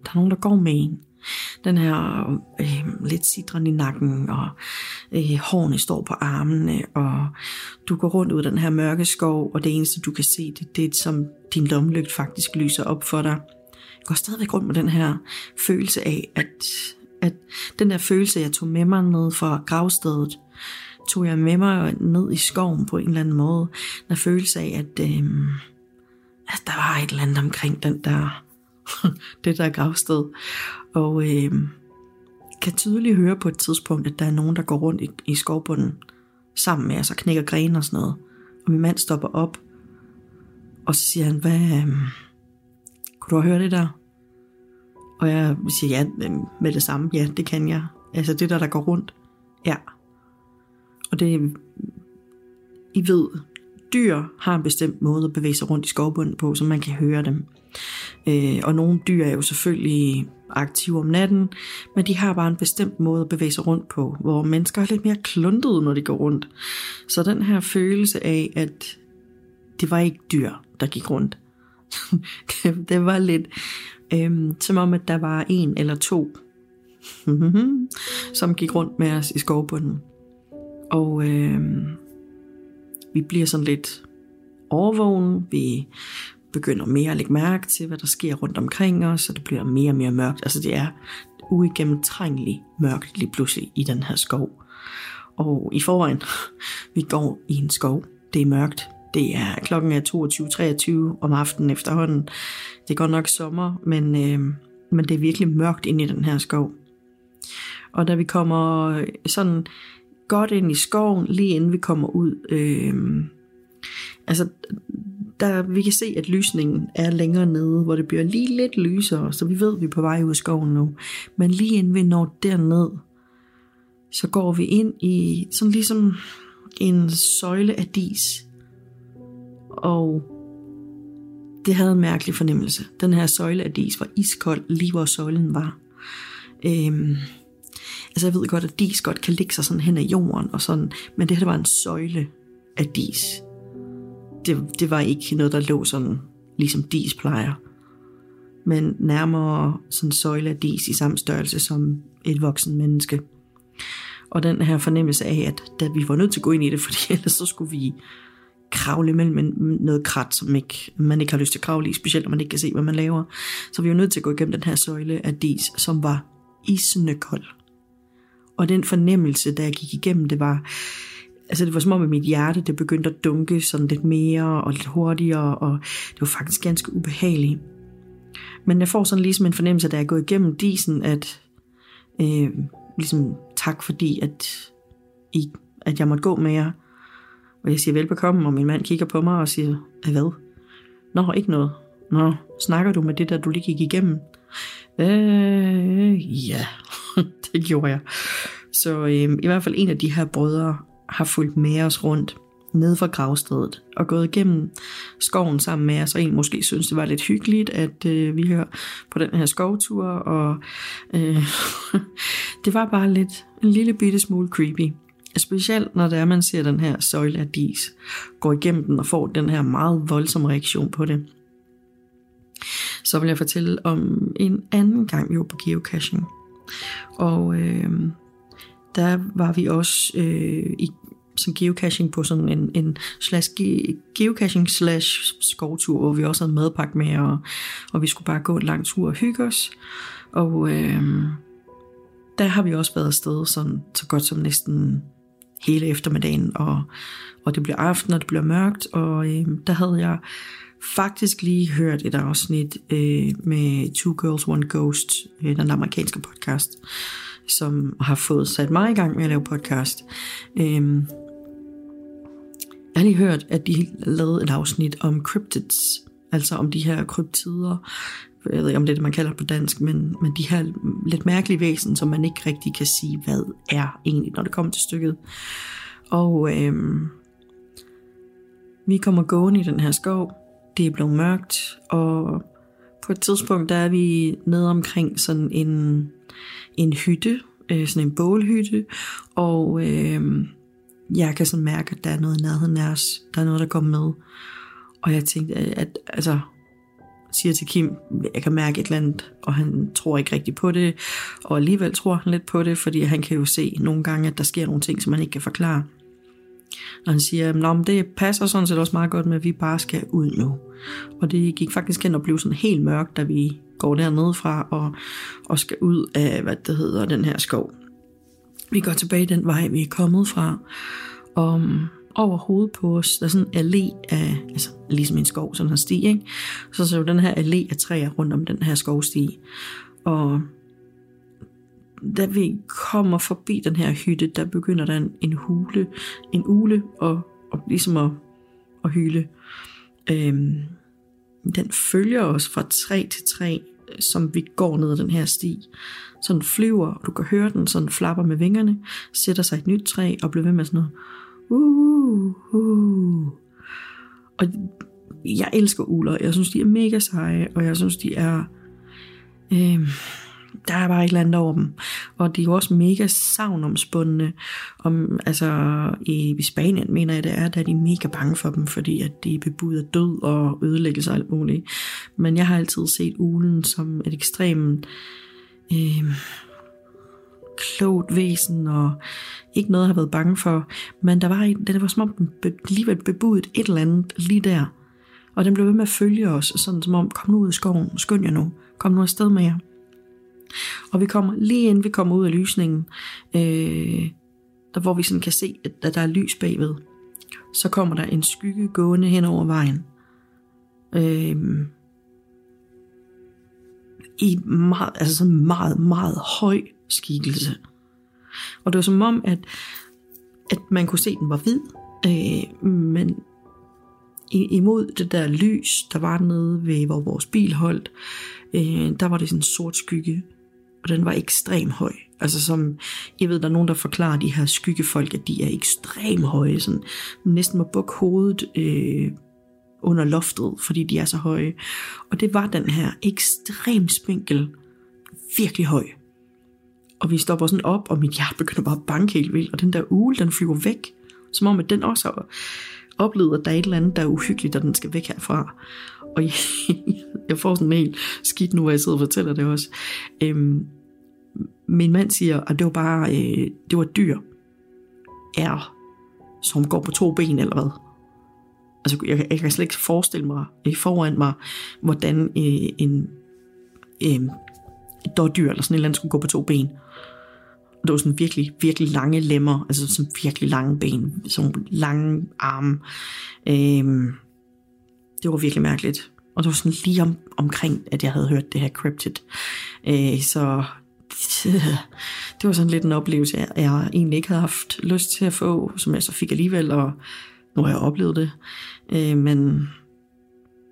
Speaker 3: der er nogen, der går med en. Den her øh, lidt sidren i nakken, og øh, hårene står på armene, og du går rundt ud af den her mørke skov, og det eneste, du kan se, det, det er som din lomlygt faktisk lyser op for dig. Jeg går stadigvæk rundt med den her følelse af, at, at den der følelse, jeg tog med mig ned fra gravstedet, tog jeg med mig ned i skoven på en eller anden måde. Den følelse af, at, øh, at der var et eller andet omkring den der, det der gravsted. Og øh, kan tydeligt høre på et tidspunkt, at der er nogen, der går rundt i, i skovbunden sammen med os og knækker grene og sådan noget. Og min mand stopper op, og så siger han, hvad, øh, kunne du høre det der? Og jeg siger ja øh, med det samme. Ja, det kan jeg. Altså det der, der går rundt. Ja. Og det, I ved, dyr har en bestemt måde at bevæge sig rundt i skovbunden på, så man kan høre dem. Øh, og nogle dyr er jo selvfølgelig aktive om natten, men de har bare en bestemt måde at bevæge sig rundt på, hvor mennesker er lidt mere kluntede, når de går rundt. Så den her følelse af, at det var ikke dyr, der gik rundt. det, det var lidt øhm, som om, at der var en eller to, som gik rundt med os i skovbunden. Og øhm, vi bliver sådan lidt overvågen. Vi begynder mere at lægge mærke til, hvad der sker rundt omkring os, og det bliver mere og mere mørkt. Altså det er uigennemtrængeligt mørkt lige pludselig i den her skov. Og i forvejen, vi går i en skov. Det er mørkt. Det er klokken er 22.23 om aftenen efterhånden. Det er godt nok sommer, men, øh, men det er virkelig mørkt inde i den her skov. Og da vi kommer øh, sådan godt ind i skoven, lige inden vi kommer ud. Øh, altså, der, vi kan se, at lysningen er længere nede, hvor det bliver lige lidt lysere, så vi ved, at vi er på vej ud af skoven nu. Men lige inden vi når derned, så går vi ind i sådan ligesom en søjle af dis. Og det havde en mærkelig fornemmelse. Den her søjle af dis var iskold, lige hvor søjlen var. Øhm, Altså jeg ved godt, at dis godt kan ligge sig sådan hen ad jorden og sådan, men det her var en søjle af dis. Det, det var ikke noget, der lå sådan, ligesom dis plejer. Men nærmere sådan søjle af dis i samme størrelse som et voksen menneske. Og den her fornemmelse af, at da vi var nødt til at gå ind i det, fordi ellers så skulle vi kravle mellem noget krat, som ikke, man ikke har lyst til at kravle i, specielt når man ikke kan se, hvad man laver. Så vi var nødt til at gå igennem den her søjle af dis, som var isende kold. Og den fornemmelse, da jeg gik igennem, det var, altså det var som om, at mit hjerte det begyndte at dunke sådan lidt mere og lidt hurtigere, og det var faktisk ganske ubehageligt. Men jeg får sådan ligesom en fornemmelse, da jeg går igennem disen, at øh, ligesom tak fordi, at, I, at jeg måtte gå med jer. Og jeg siger velbekomme, og min mand kigger på mig og siger, hvad? Nå, ikke noget. Nå, snakker du med det der, du lige gik igennem? Øh, ja, det gjorde jeg. Så øh, i hvert fald en af de her brødre har fulgt med os rundt ned fra gravstedet og gået igennem skoven sammen med os, og en måske synes, det var lidt hyggeligt, at øh, vi hører på den her skovtur, og øh, det var bare lidt en lille bitte smule creepy. Specielt når det er, man ser den her søjle af dis, går igennem den og får den her meget voldsomme reaktion på det. Så vil jeg fortælle om en anden gang, vi var på geocaching. Og øh, der var vi også øh, i som geocaching på sådan en, en slash ge, geocaching slash skovtur, hvor vi også havde madpakke med, og, og vi skulle bare gå en lang tur og hygge os. Og øh, der har vi også været afsted sådan, så godt som næsten hele eftermiddagen, og, og det bliver aften, og det bliver mørkt, og øh, der havde jeg faktisk lige hørt et afsnit øh, med Two Girls, One Ghost, øh, den amerikanske podcast, som har fået sat mig i gang med at lave podcast. Øhm, jeg har lige hørt, at de lavede et afsnit om cryptids, altså om de her kryptider, jeg ved ikke om det er det, man kalder det på dansk, men, men de her lidt mærkelige væsen, som man ikke rigtig kan sige, hvad er egentlig, når det kommer til stykket. Og øhm, vi kommer gående i den her skov, det er blevet mørkt, og på et tidspunkt, der er vi nede omkring sådan en, en hytte, øh, sådan en bålhytte, og øh, jeg kan sådan mærke, at der er noget i nærheden af os, der er noget, der kommer med. Og jeg tænkte, at altså, siger til Kim, jeg kan mærke et eller andet, og han tror ikke rigtigt på det, og alligevel tror han lidt på det, fordi han kan jo se nogle gange, at der sker nogle ting, som man ikke kan forklare. Og han siger, at det passer sådan set også meget godt med, at vi bare skal ud nu. Og det gik faktisk hen og blev sådan helt mørkt, da vi går dernede fra og, og skal ud af, hvad det hedder, den her skov. Vi går tilbage den vej, vi er kommet fra, og um, over hovedet på os, der er sådan en allé af, altså ligesom en skov, sådan en sti, ikke? Så så den her allé af træer rundt om den her skovsti. Og da vi kommer forbi den her hytte, der begynder der en, en hule, en ule, og, og ligesom at, at hyle. Øhm, den følger os fra træ til træ, som vi går ned ad den her sti. Så den flyver, og du kan høre den sådan flapper med vingerne, sætter sig et nyt træ og bliver ved med sådan noget. Uh, uh. Og jeg elsker uler. Jeg synes, de er mega seje, og jeg synes, de er... Øh, der er bare et eller andet over dem. Og de er jo også mega savnomspundne. Om, altså, i, i Spanien mener jeg, det er, der er de mega bange for dem, fordi at de er død og ødelæggelse og alt muligt. Men jeg har altid set ulen som et ekstremt øh, klogt væsen, og ikke noget, jeg har været bange for. Men der var en, det var som om den be, alligevel bebudet et eller andet lige der. Og den blev ved med at følge os, sådan som om, kom nu ud i skoven, skynd jer nu, kom nu afsted med jer. Og vi kommer lige inden vi kommer ud af lysningen, øh, der hvor vi sådan kan se, at der er lys bagved, så kommer der en skygge gående hen over vejen. Øh, I meget, altså sådan meget, meget høj skikkelse. Og det var som om, at, at man kunne se, at den var hvid, øh, men imod det der lys, der var nede ved, hvor vores bil holdt, øh, der var det sådan en sort skygge, og den var ekstrem høj. Altså som, jeg ved, der er nogen, der forklarer de her skyggefolk, at de er ekstrem høje, sådan næsten må bukke hovedet øh, under loftet, fordi de er så høje. Og det var den her ekstrem spinkel, virkelig høj. Og vi stopper sådan op, og mit hjerte begynder bare at banke helt vildt, og den der ule, den flyver væk, som om at den også har oplevet, at der er et eller andet, der er uhyggeligt, og den skal væk herfra. Og jeg, jeg får sådan en helt skidt nu, hvor jeg sidder og fortæller det også. Øhm, min mand siger, at det var bare, øh, det var dyr. Er, som går på to ben, eller hvad? Altså, jeg, jeg kan slet ikke forestille mig øh, foran mig, hvordan øh, en, øh, et dårdyr, eller sådan et eller andet, skulle gå på to ben. Og det var sådan virkelig, virkelig lange lemmer, altså sådan virkelig lange ben, sådan lange arme. Øh, det var virkelig mærkeligt. Og det var sådan lige om, omkring, at jeg havde hørt det her cryptid. Øh, så det var sådan lidt en oplevelse, jeg, jeg egentlig ikke havde haft lyst til at få, som jeg så fik alligevel, og nu har jeg oplevet det. Øh, men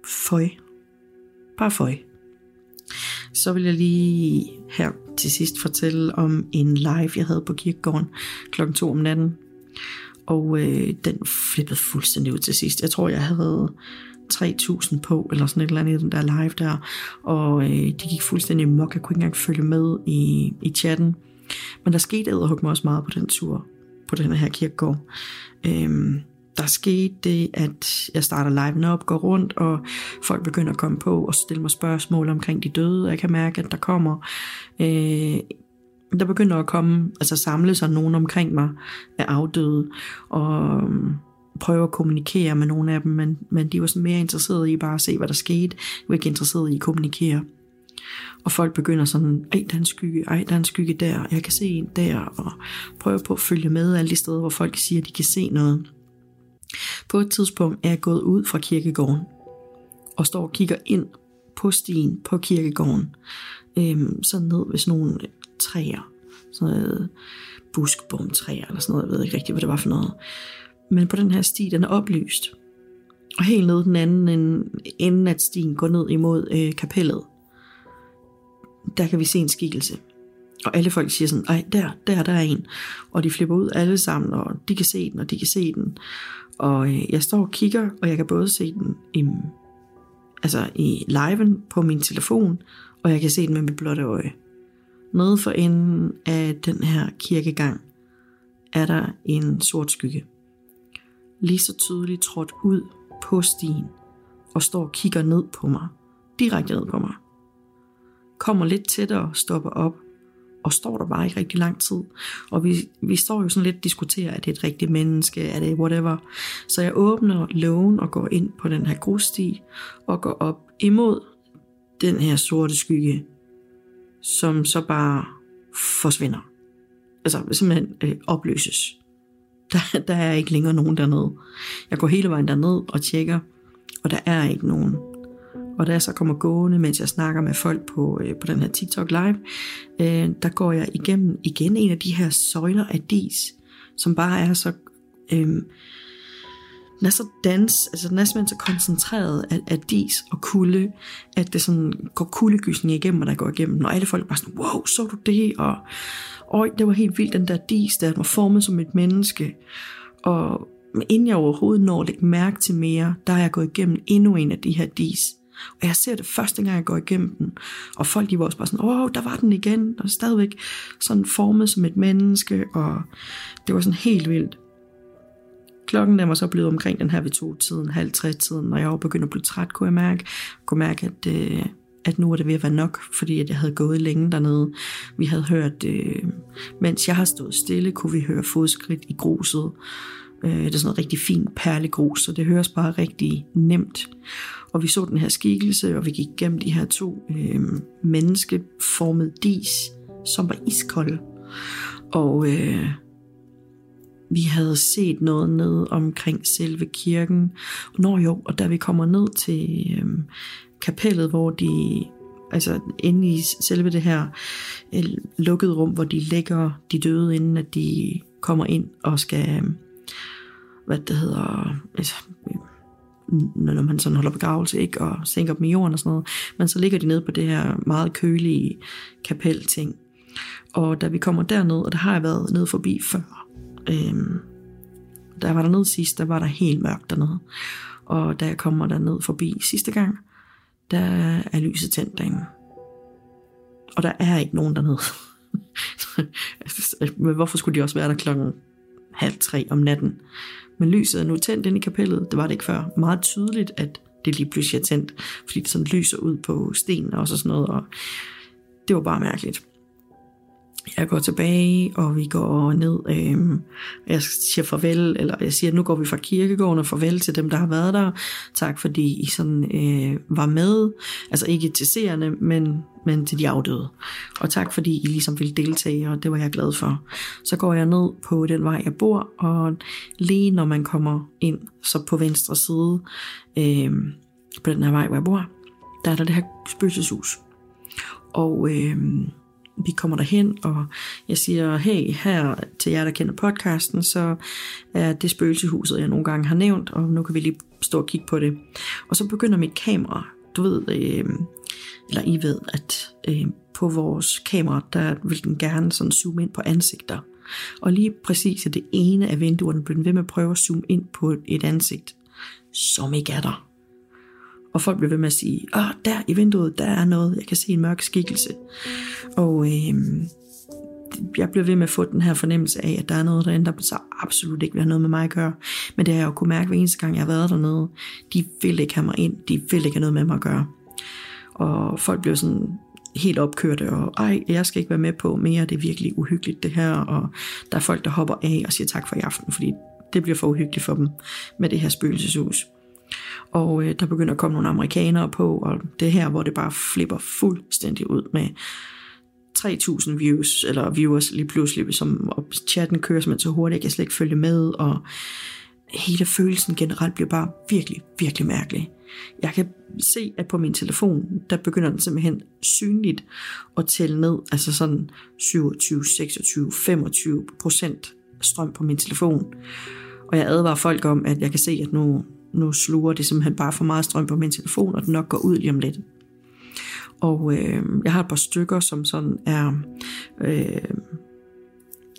Speaker 3: føj. Bare føj. Så vil jeg lige her til sidst fortælle om en live, jeg havde på kirkegården klokken 2 om natten. Og øh, den flippede fuldstændig ud til sidst. Jeg tror, jeg havde 3.000 på, eller sådan et eller andet i den der live der. Og øh, de gik fuldstændig mok. Jeg kunne ikke engang følge med i, i chatten. Men der skete æderhug mig også meget på den tur, på den her kirkegård. Øhm, der skete det, at jeg starter liven op, går rundt, og folk begynder at komme på og stille mig spørgsmål omkring de døde. Jeg kan mærke, at der kommer... Øh, der begynder at komme, altså samle sig nogen omkring mig af afdøde, og øhm, prøve at kommunikere med nogle af dem, men, men de var sådan mere interesserede i bare at se, hvad der skete. De var ikke interesserede i at kommunikere. Og folk begynder sådan, ej, der er en skygge, ej, der er en skygge der, jeg kan se en der, og prøve på at følge med alle de steder, hvor folk siger, at de kan se noget. På et tidspunkt er jeg gået ud fra kirkegården, og står og kigger ind på stien på kirkegården, øhm, så ned ved sådan nogle træer, sådan noget buskbomtræer eller sådan noget, jeg ved ikke rigtigt, hvad det var for noget. Men på den her sti, den er oplyst. Og helt ned den anden ende at stien går ned imod øh, kapellet, der kan vi se en skikkelse. Og alle folk siger sådan, ej, der, der, der er en. Og de flipper ud alle sammen, og de kan se den, og de kan se den. Og øh, jeg står og kigger, og jeg kan både se den i, altså i liven på min telefon, og jeg kan se den med mit blotte øje. Nede for enden af den her kirkegang er der en sort skygge. Lige så tydeligt trådt ud på stien og står og kigger ned på mig. Direkte ned på mig. Kommer lidt tættere, stopper op og står der bare ikke rigtig lang tid. Og vi, vi står jo sådan lidt og diskuterer, er det et rigtigt menneske, er det whatever. Så jeg åbner lågen og går ind på den her grussti og går op imod den her sorte skygge, som så bare forsvinder. Altså simpelthen øh, opløses. Der, der er ikke længere nogen dernede. Jeg går hele vejen derned og tjekker, og der er ikke nogen. Og da jeg så kommer gående, mens jeg snakker med folk på, øh, på den her TikTok live, øh, der går jeg igennem igen en af de her søjler af dis, som bare er så... Øh, den er så dans, altså den er simpelthen så koncentreret af, af dis og kulde, at det sådan går kuldegysning igennem, og der går igennem, og alle folk bare sådan, wow, så du det, og øj, det var helt vildt, den der dis, der var formet som et menneske, og inden jeg overhovedet når at lægge mærke til mere, der har jeg gået igennem endnu en af de her dis, og jeg ser det første gang, jeg går igennem den. Og folk de var også bare sådan, åh, der var den igen. Der stadigvæk sådan formet som et menneske. Og det var sådan helt vildt. Klokken der var så blevet omkring den her ved to-tiden, halv tre-tiden, og jeg var begyndt at blive træt, kunne jeg mærke. Jeg kunne mærke, at, øh, at nu er det ved at være nok, fordi at jeg havde gået længe dernede. Vi havde hørt, øh, mens jeg har stået stille, kunne vi høre fodskridt i gruset. Øh, det er sådan noget rigtig fint perlegrus, så det høres bare rigtig nemt. Og vi så den her skikkelse, og vi gik gennem de her to øh, menneskeformede dis, som var iskolde. Og øh, vi havde set noget ned omkring selve kirken. Nå jo, og da vi kommer ned til øh, kapellet, hvor de altså inde i selve det her øh, lukkede rum, hvor de lægger de døde, inden at de kommer ind og skal, øhm, hvad det hedder, altså, når man sådan holder begravelse, ikke, og sænker dem i jorden og sådan noget, men så ligger de nede på det her meget kølige kapelting. Og da vi kommer derned, og der har jeg været nede forbi før, øhm, da jeg var dernede sidst, der var der helt mørkt dernede. Og da jeg kommer derned forbi sidste gang, der er lyset tændt derinde. Og der er ikke nogen dernede. Men hvorfor skulle de også være der klokken halv tre om natten? Men lyset er nu tændt ind i kapellet. Det var det ikke før. Meget tydeligt, at det lige pludselig er tændt, fordi det sådan lyser ud på sten og sådan noget, og det var bare mærkeligt. Jeg går tilbage, og vi går ned. Øh, jeg siger farvel, eller jeg siger, at nu går vi fra kirkegården og farvel til dem, der har været der. Tak fordi I sådan øh, var med. Altså ikke til seerne, men, men til de afdøde. Og tak fordi I ligesom ville deltage, og det var jeg glad for. Så går jeg ned på den vej, jeg bor, og lige når man kommer ind, så på venstre side, øh, på den her vej, hvor jeg bor, der er der det her spøgelseshus. Og... Øh, vi kommer derhen, og jeg siger, hey, her til jer, der kender podcasten, så er det spøgelsehuset, jeg nogle gange har nævnt, og nu kan vi lige stå og kigge på det. Og så begynder mit kamera, du ved, øh, eller I ved, at øh, på vores kamera, der vil den gerne sådan zoome ind på ansigter. Og lige præcis i det ene af vinduerne blev den ved med at prøve at zoome ind på et ansigt, som ikke er der. Og folk blev ved med at sige, åh, der i vinduet, der er noget, jeg kan se en mørk skikkelse. Og øh, jeg blev ved med at få den her fornemmelse af, at der er noget derinde, der så absolut ikke vil have noget med mig at gøre. Men det har jeg jo kunne mærke hver eneste gang, jeg har været dernede. De vil ikke have mig ind, de vil ikke have noget med mig at gøre. Og folk blev sådan helt opkørte, og ej, jeg skal ikke være med på mere, det er virkelig uhyggeligt det her, og der er folk, der hopper af og siger tak for i aften, fordi det bliver for uhyggeligt for dem med det her spøgelseshus. Og øh, der begynder at komme nogle amerikanere på, og det her, hvor det bare flipper fuldstændig ud med 3.000 views, eller viewers lige pludselig, som og chatten kører simpelthen så hurtigt, jeg kan slet ikke følge med, og hele følelsen generelt bliver bare virkelig, virkelig mærkelig. Jeg kan se, at på min telefon, der begynder den simpelthen synligt at tælle ned, altså sådan 27, 26, 25 procent strøm på min telefon. Og jeg advarer folk om, at jeg kan se, at nu, nu sluger det simpelthen bare for meget strøm på min telefon, og den nok går ud lige om lidt. Og øh, jeg har et par stykker, som sådan er øh,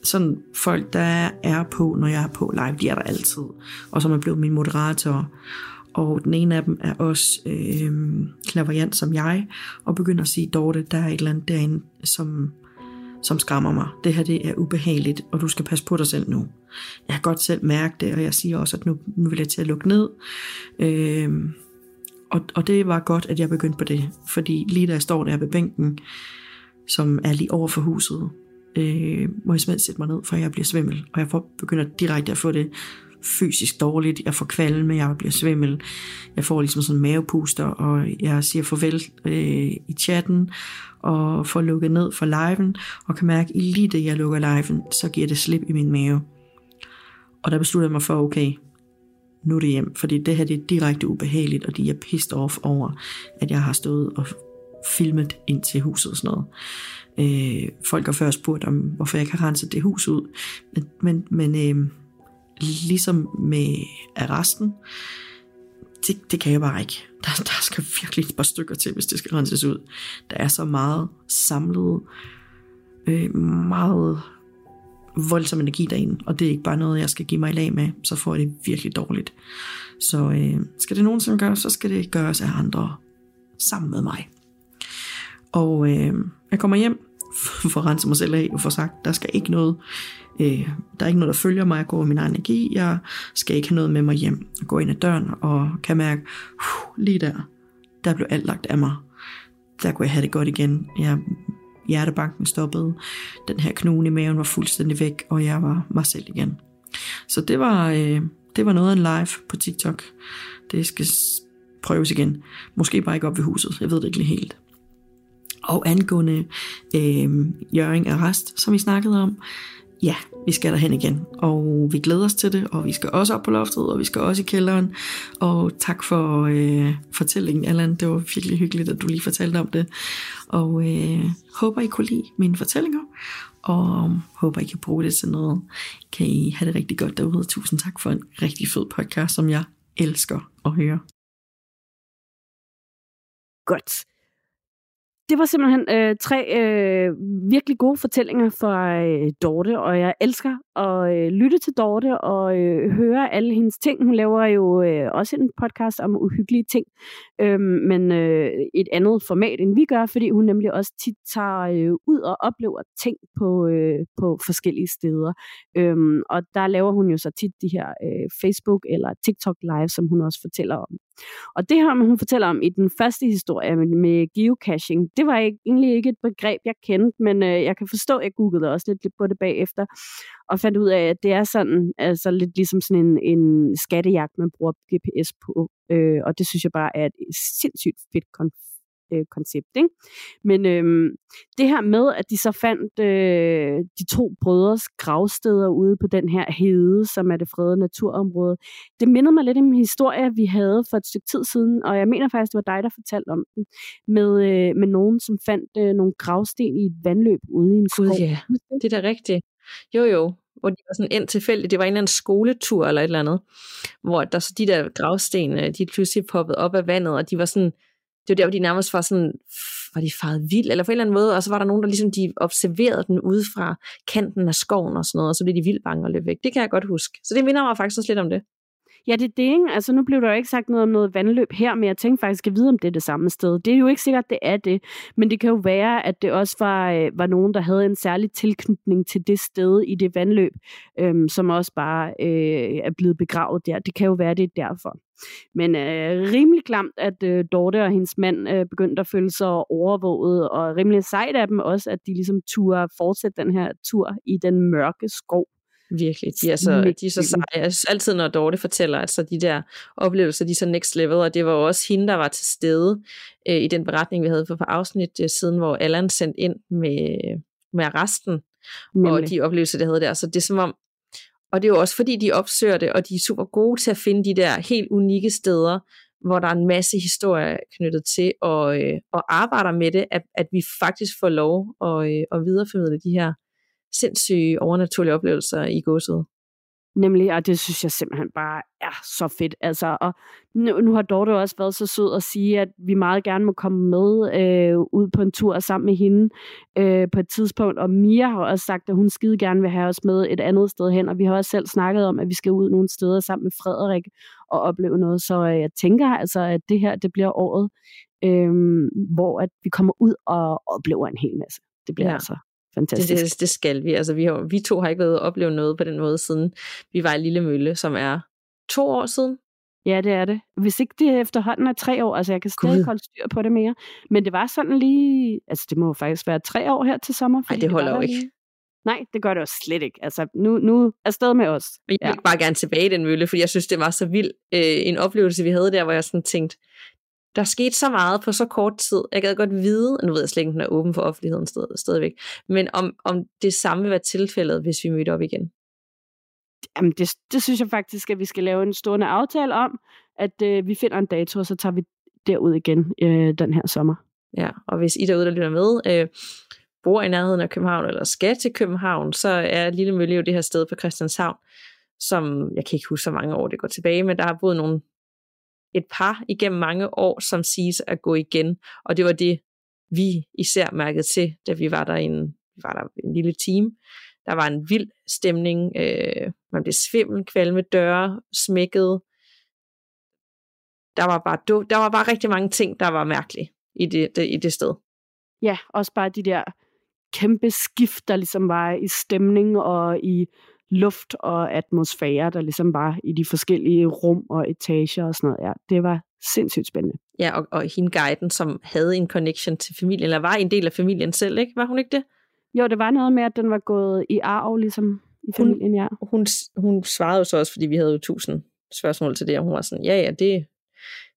Speaker 3: sådan folk, der er på, når jeg er på live, de er der altid. Og som er blevet min moderator. Og den ene af dem er også øh, klaverjant som jeg, og begynder at sige, Dorte, der er et eller andet derinde, som, som skræmmer mig. Det her det er ubehageligt, og du skal passe på dig selv nu. Jeg har godt selv mærket det, og jeg siger også, at nu, nu vil jeg til at lukke ned. Øh, og, og det var godt, at jeg begyndte på det, fordi lige da jeg står der ved bænken, som er lige over for huset, øh, må jeg simpelthen sætte mig ned, for jeg bliver svimmel, og jeg får, begynder direkte at få det fysisk dårligt, jeg får kvalme, jeg bliver svimmel, jeg får ligesom sådan en mavepuster, og jeg siger farvel øh, i chatten, og får lukket ned for liven, og kan mærke, at lige det jeg lukker liven, så giver det slip i min mave. Og der beslutter jeg mig for, okay, nu er det hjem, fordi det her det er direkte ubehageligt, og de er pissed off over, at jeg har stået og filmet ind til huset og sådan noget. Øh, folk har før spurgt om, hvorfor jeg kan renset det hus ud, men, men, men øh, ligesom med arresten, det, det kan jeg bare ikke. Der, der skal virkelig et par stykker til, hvis det skal renses ud. Der er så meget samlet, øh, meget voldsom energi derinde, og det er ikke bare noget, jeg skal give mig i lag med, så får jeg det virkelig dårligt. Så øh, skal det nogensinde gøres, så skal det gøres af andre sammen med mig. Og øh, jeg kommer hjem, for at rense mig selv af og få sagt, der skal ikke noget, øh, der er ikke noget, der følger mig, jeg går min egen energi, jeg skal ikke have noget med mig hjem. Jeg går ind ad døren og kan mærke, uh, lige der, der blev alt lagt af mig. Der kunne jeg have det godt igen. Jeg hjertebanken stoppede, den her knude i maven var fuldstændig væk, og jeg var mig selv igen. Så det var, øh, det var noget af en live på TikTok. Det skal prøves igen. Måske bare ikke op ved huset, jeg ved det ikke lige helt. Og angående øh, Jørgen Arrest, som vi snakkede om, ja, vi skal derhen igen, og vi glæder os til det, og vi skal også op på loftet, og vi skal også i kælderen, og tak for øh, fortællingen, Allan, det var virkelig hyggeligt, at du lige fortalte om det, og øh, håber I kunne lide mine fortællinger, og håber I kan bruge det til noget. Kan I have det rigtig godt derude, tusind tak for en rigtig fed podcast, som jeg elsker at høre.
Speaker 1: Godt det var simpelthen øh, tre øh, virkelig gode fortællinger fra øh, Dorte, og jeg elsker at øh, lytte til Dorte og øh, høre alle hendes ting. Hun laver jo øh, også en podcast om uhyggelige ting, øh, men øh, et andet format, end vi gør, fordi hun nemlig også tit tager øh, ud og oplever ting på, øh, på forskellige steder. Øh, og der laver hun jo så tit de her øh, Facebook- eller TikTok-live, som hun også fortæller om. Og det her, hun fortæller om i den første historie med, med geocaching, det var ikke, egentlig ikke et begreb, jeg kendte, men øh, jeg kan forstå, at jeg googlede også lidt på det bagefter, og fandt ud af, at det er sådan, altså lidt ligesom sådan en, en skattejagt, man bruger GPS på. Øh, og det synes jeg bare er et sindssygt fedt øh, koncept. Ikke? Men øh, det her med, at de så fandt øh, de to brødres gravsteder ude på den her hede, som er det fredede naturområde, det minder mig lidt om en historie, vi havde for et stykke tid siden, og jeg mener faktisk, det var dig, der fortalte om den, med, øh, med nogen, som fandt øh, nogle gravsten i et vandløb ude i en skov.
Speaker 2: Gud, ja. Det er da rigtigt. Jo, jo, hvor de var sådan ind tilfældigt. Det var en eller anden skoletur eller et eller andet, hvor der så de der gravsten, øh, de pludselig poppede op af vandet, og de var sådan, det var der, hvor de nærmest var sådan var de faret vild, eller på en eller anden måde, og så var der nogen, der ligesom de observerede den ude fra kanten af skoven og sådan noget, og så blev de vildt bange og løb væk. Det kan jeg godt huske. Så det minder mig faktisk også lidt om det.
Speaker 1: Ja, det er det, ikke? Altså, nu blev der jo ikke sagt noget om noget vandløb her, men jeg tænkte faktisk at vide, om det er det samme sted. Det er jo ikke sikkert, at det er det, men det kan jo være, at det også var, øh, var nogen, der havde en særlig tilknytning til det sted i det vandløb, øh, som også bare øh, er blevet begravet der. Det kan jo være, det er derfor. Men øh, rimelig klamt, at øh, Dorte og hendes mand øh, begyndte at føle sig overvåget, og rimelig sejt af dem også, at de ligesom turde fortsætte den her tur i den mørke skov.
Speaker 2: Virkelig. De er så, de er så seje. Altid, når Dorte fortæller, at så de der oplevelser, de er så next level, og det var jo også hende, der var til stede øh, i den beretning, vi havde for par afsnit øh, siden, hvor Allan sendte ind med, med resten, Nemlig. og de oplevelser, det havde der. Så det er som om, og det er jo også fordi, de opsøger det, og de er super gode til at finde de der helt unikke steder, hvor der er en masse historie knyttet til, og, øh, og arbejder med det, at, at vi faktisk får lov at, øh, at videreformidle de her sindssyge overnaturlige oplevelser i godset.
Speaker 1: Nemlig, og det synes jeg simpelthen bare er så fedt. Altså, og nu, nu har Dorte også været så sød at sige, at vi meget gerne må komme med øh, ud på en tur sammen med hende øh, på et tidspunkt. Og Mia har også sagt, at hun skide gerne vil have os med et andet sted hen. Og vi har også selv snakket om, at vi skal ud nogle steder sammen med Frederik og opleve noget. Så øh, jeg tænker altså, at det her det bliver året, øh, hvor at vi kommer ud og oplever en hel masse. Det bliver ja. altså fantastisk.
Speaker 2: Det, det, det skal vi. Altså, vi, har, vi to har ikke været opleve noget på den måde, siden vi var i Lille Mølle, som er to år siden.
Speaker 1: Ja, det er det. Hvis ikke det efterhånden er tre år, altså jeg kan stadig holde styr på det mere. Men det var sådan lige, altså det må faktisk være tre år her til sommer.
Speaker 2: Nej, det holder det jo ikke. Lige...
Speaker 1: Nej, det gør det jo slet ikke. Altså, nu, nu er stedet med os.
Speaker 2: Jeg vil ja. bare gerne tilbage i den mølle, fordi jeg synes, det var så vild øh, en oplevelse, vi havde der, hvor jeg sådan tænkte, der skete så meget på så kort tid. Jeg gad godt vide, nu ved jeg slet ikke, den er åben for offentligheden sted, stadigvæk, men om, om det samme vil være tilfældet, hvis vi mødte op igen.
Speaker 1: Jamen, det, det synes jeg faktisk, at vi skal lave en stående aftale om, at øh, vi finder en dato, og så tager vi derud igen øh, den her sommer.
Speaker 2: Ja, og hvis I derude, der lytter med, øh, bor i nærheden af København, eller skal til København, så er Lille Mølle jo det her sted på Christianshavn, som jeg kan ikke huske, så mange år det går tilbage, men der har boet nogle et par igennem mange år, som siges at gå igen. Og det var det, vi især mærkede til, da vi var der en, vi var der en lille team. Der var en vild stemning. Øh, man blev svimmel, kvalme døre, smækket. Der var, bare, der var bare rigtig mange ting, der var mærkelige i det, det, i det sted.
Speaker 1: Ja, også bare de der kæmpe skift, der ligesom var i stemning og i luft og atmosfære, der ligesom var i de forskellige rum og etager og sådan noget. Ja, det var sindssygt spændende.
Speaker 2: Ja, og, og hende guiden, som havde en connection til familien, eller var en del af familien selv, ikke? Var hun ikke det?
Speaker 1: Jo, det var noget med, at den var gået i arv, ligesom i familien,
Speaker 2: hun,
Speaker 1: ja.
Speaker 2: Hun, hun svarede jo så også, fordi vi havde jo tusind spørgsmål til det, og hun var sådan, ja, ja, det,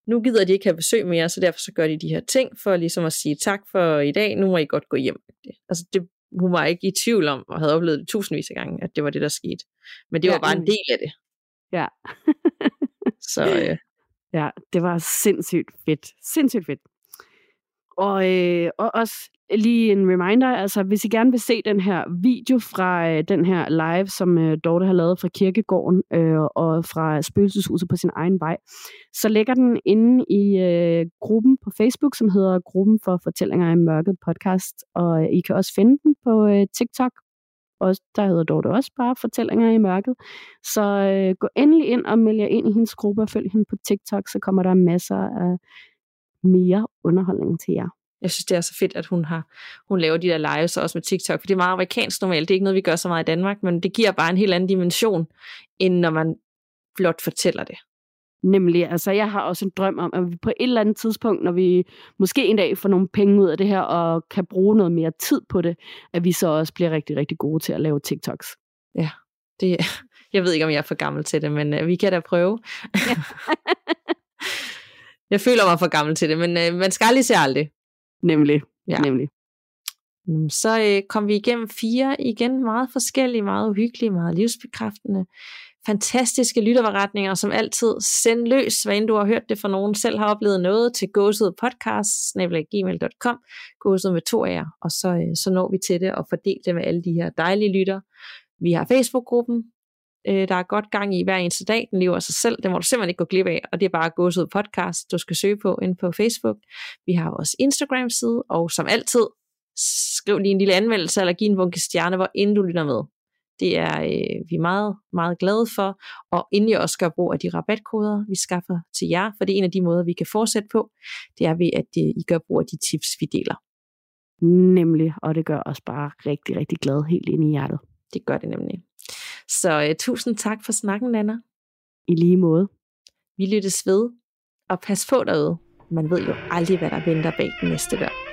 Speaker 2: nu gider de ikke have besøg mere, så derfor så gør de de her ting, for ligesom at sige tak for i dag, nu må I godt gå hjem. Altså det, hun var ikke i tvivl om, og havde oplevet det tusindvis af gange, at det var det, der skete. Men det ja, var bare en del af det.
Speaker 1: Ja.
Speaker 2: så øh.
Speaker 1: Ja, det var sindssygt fedt. Sindssygt fedt. Og, øh, og også lige en reminder, altså hvis I gerne vil se den her video fra øh, den her live, som øh, Dorte har lavet fra kirkegården øh, og fra spøgelseshuset på sin egen vej, så ligger den inde i øh, gruppen på Facebook, som hedder Gruppen for Fortællinger i Mørket podcast, og øh, I kan også finde den på øh, TikTok, og der hedder Dorte også bare Fortællinger i Mørket. Så øh, gå endelig ind og meld jer ind i hendes gruppe og følg hende på TikTok, så kommer der masser af mere underholdning til jer.
Speaker 2: Jeg synes, det er så fedt, at hun har hun laver de der lives også med TikTok, for det er meget amerikansk normalt. Det er ikke noget, vi gør så meget i Danmark, men det giver bare en helt anden dimension, end når man blot fortæller det.
Speaker 1: Nemlig, altså jeg har også en drøm om, at vi på et eller andet tidspunkt, når vi måske en dag får nogle penge ud af det her, og kan bruge noget mere tid på det, at vi så også bliver rigtig, rigtig gode til at lave TikToks.
Speaker 2: Ja, det, jeg ved ikke, om jeg er for gammel til det, men uh, vi kan da prøve. Ja. jeg føler mig for gammel til det, men uh, man skal aldrig se aldrig.
Speaker 1: Nemlig. Ja. Nemlig.
Speaker 2: Så øh, kom vi igennem fire igen, meget forskellige, meget uhyggelige, meget livsbekræftende, fantastiske lytterberetninger, som altid send løs, hvad end du har hørt det fra nogen, selv har oplevet noget til gåsede podcast, gmail.com, gåsede med to af jer, og så, øh, så når vi til det og fordeler det med alle de her dejlige lytter. Vi har Facebook-gruppen, Øh, der er godt gang i hver eneste dag. Den lever af sig selv. Den må du simpelthen ikke gå glip af. Og det er bare ud podcast, du skal søge på ind på Facebook. Vi har også Instagram-side. Og som altid, skriv lige en lille anmeldelse, eller giv en bunke stjerne, hvor inden du lytter med. Det er øh, vi er meget, meget glade for, og endelig også gør brug af de rabatkoder, vi skaffer til jer, for det er en af de måder, vi kan fortsætte på, det er ved, at øh, I gør brug af de tips, vi deler.
Speaker 1: Nemlig, og det gør os bare rigtig, rigtig glade helt ind i hjertet.
Speaker 2: Det gør det nemlig. Så øh, tusind tak for snakken, Nana.
Speaker 1: I lige måde.
Speaker 2: Vi lyttes ved, og pas på derude. Man ved jo aldrig, hvad der venter bag den næste dør.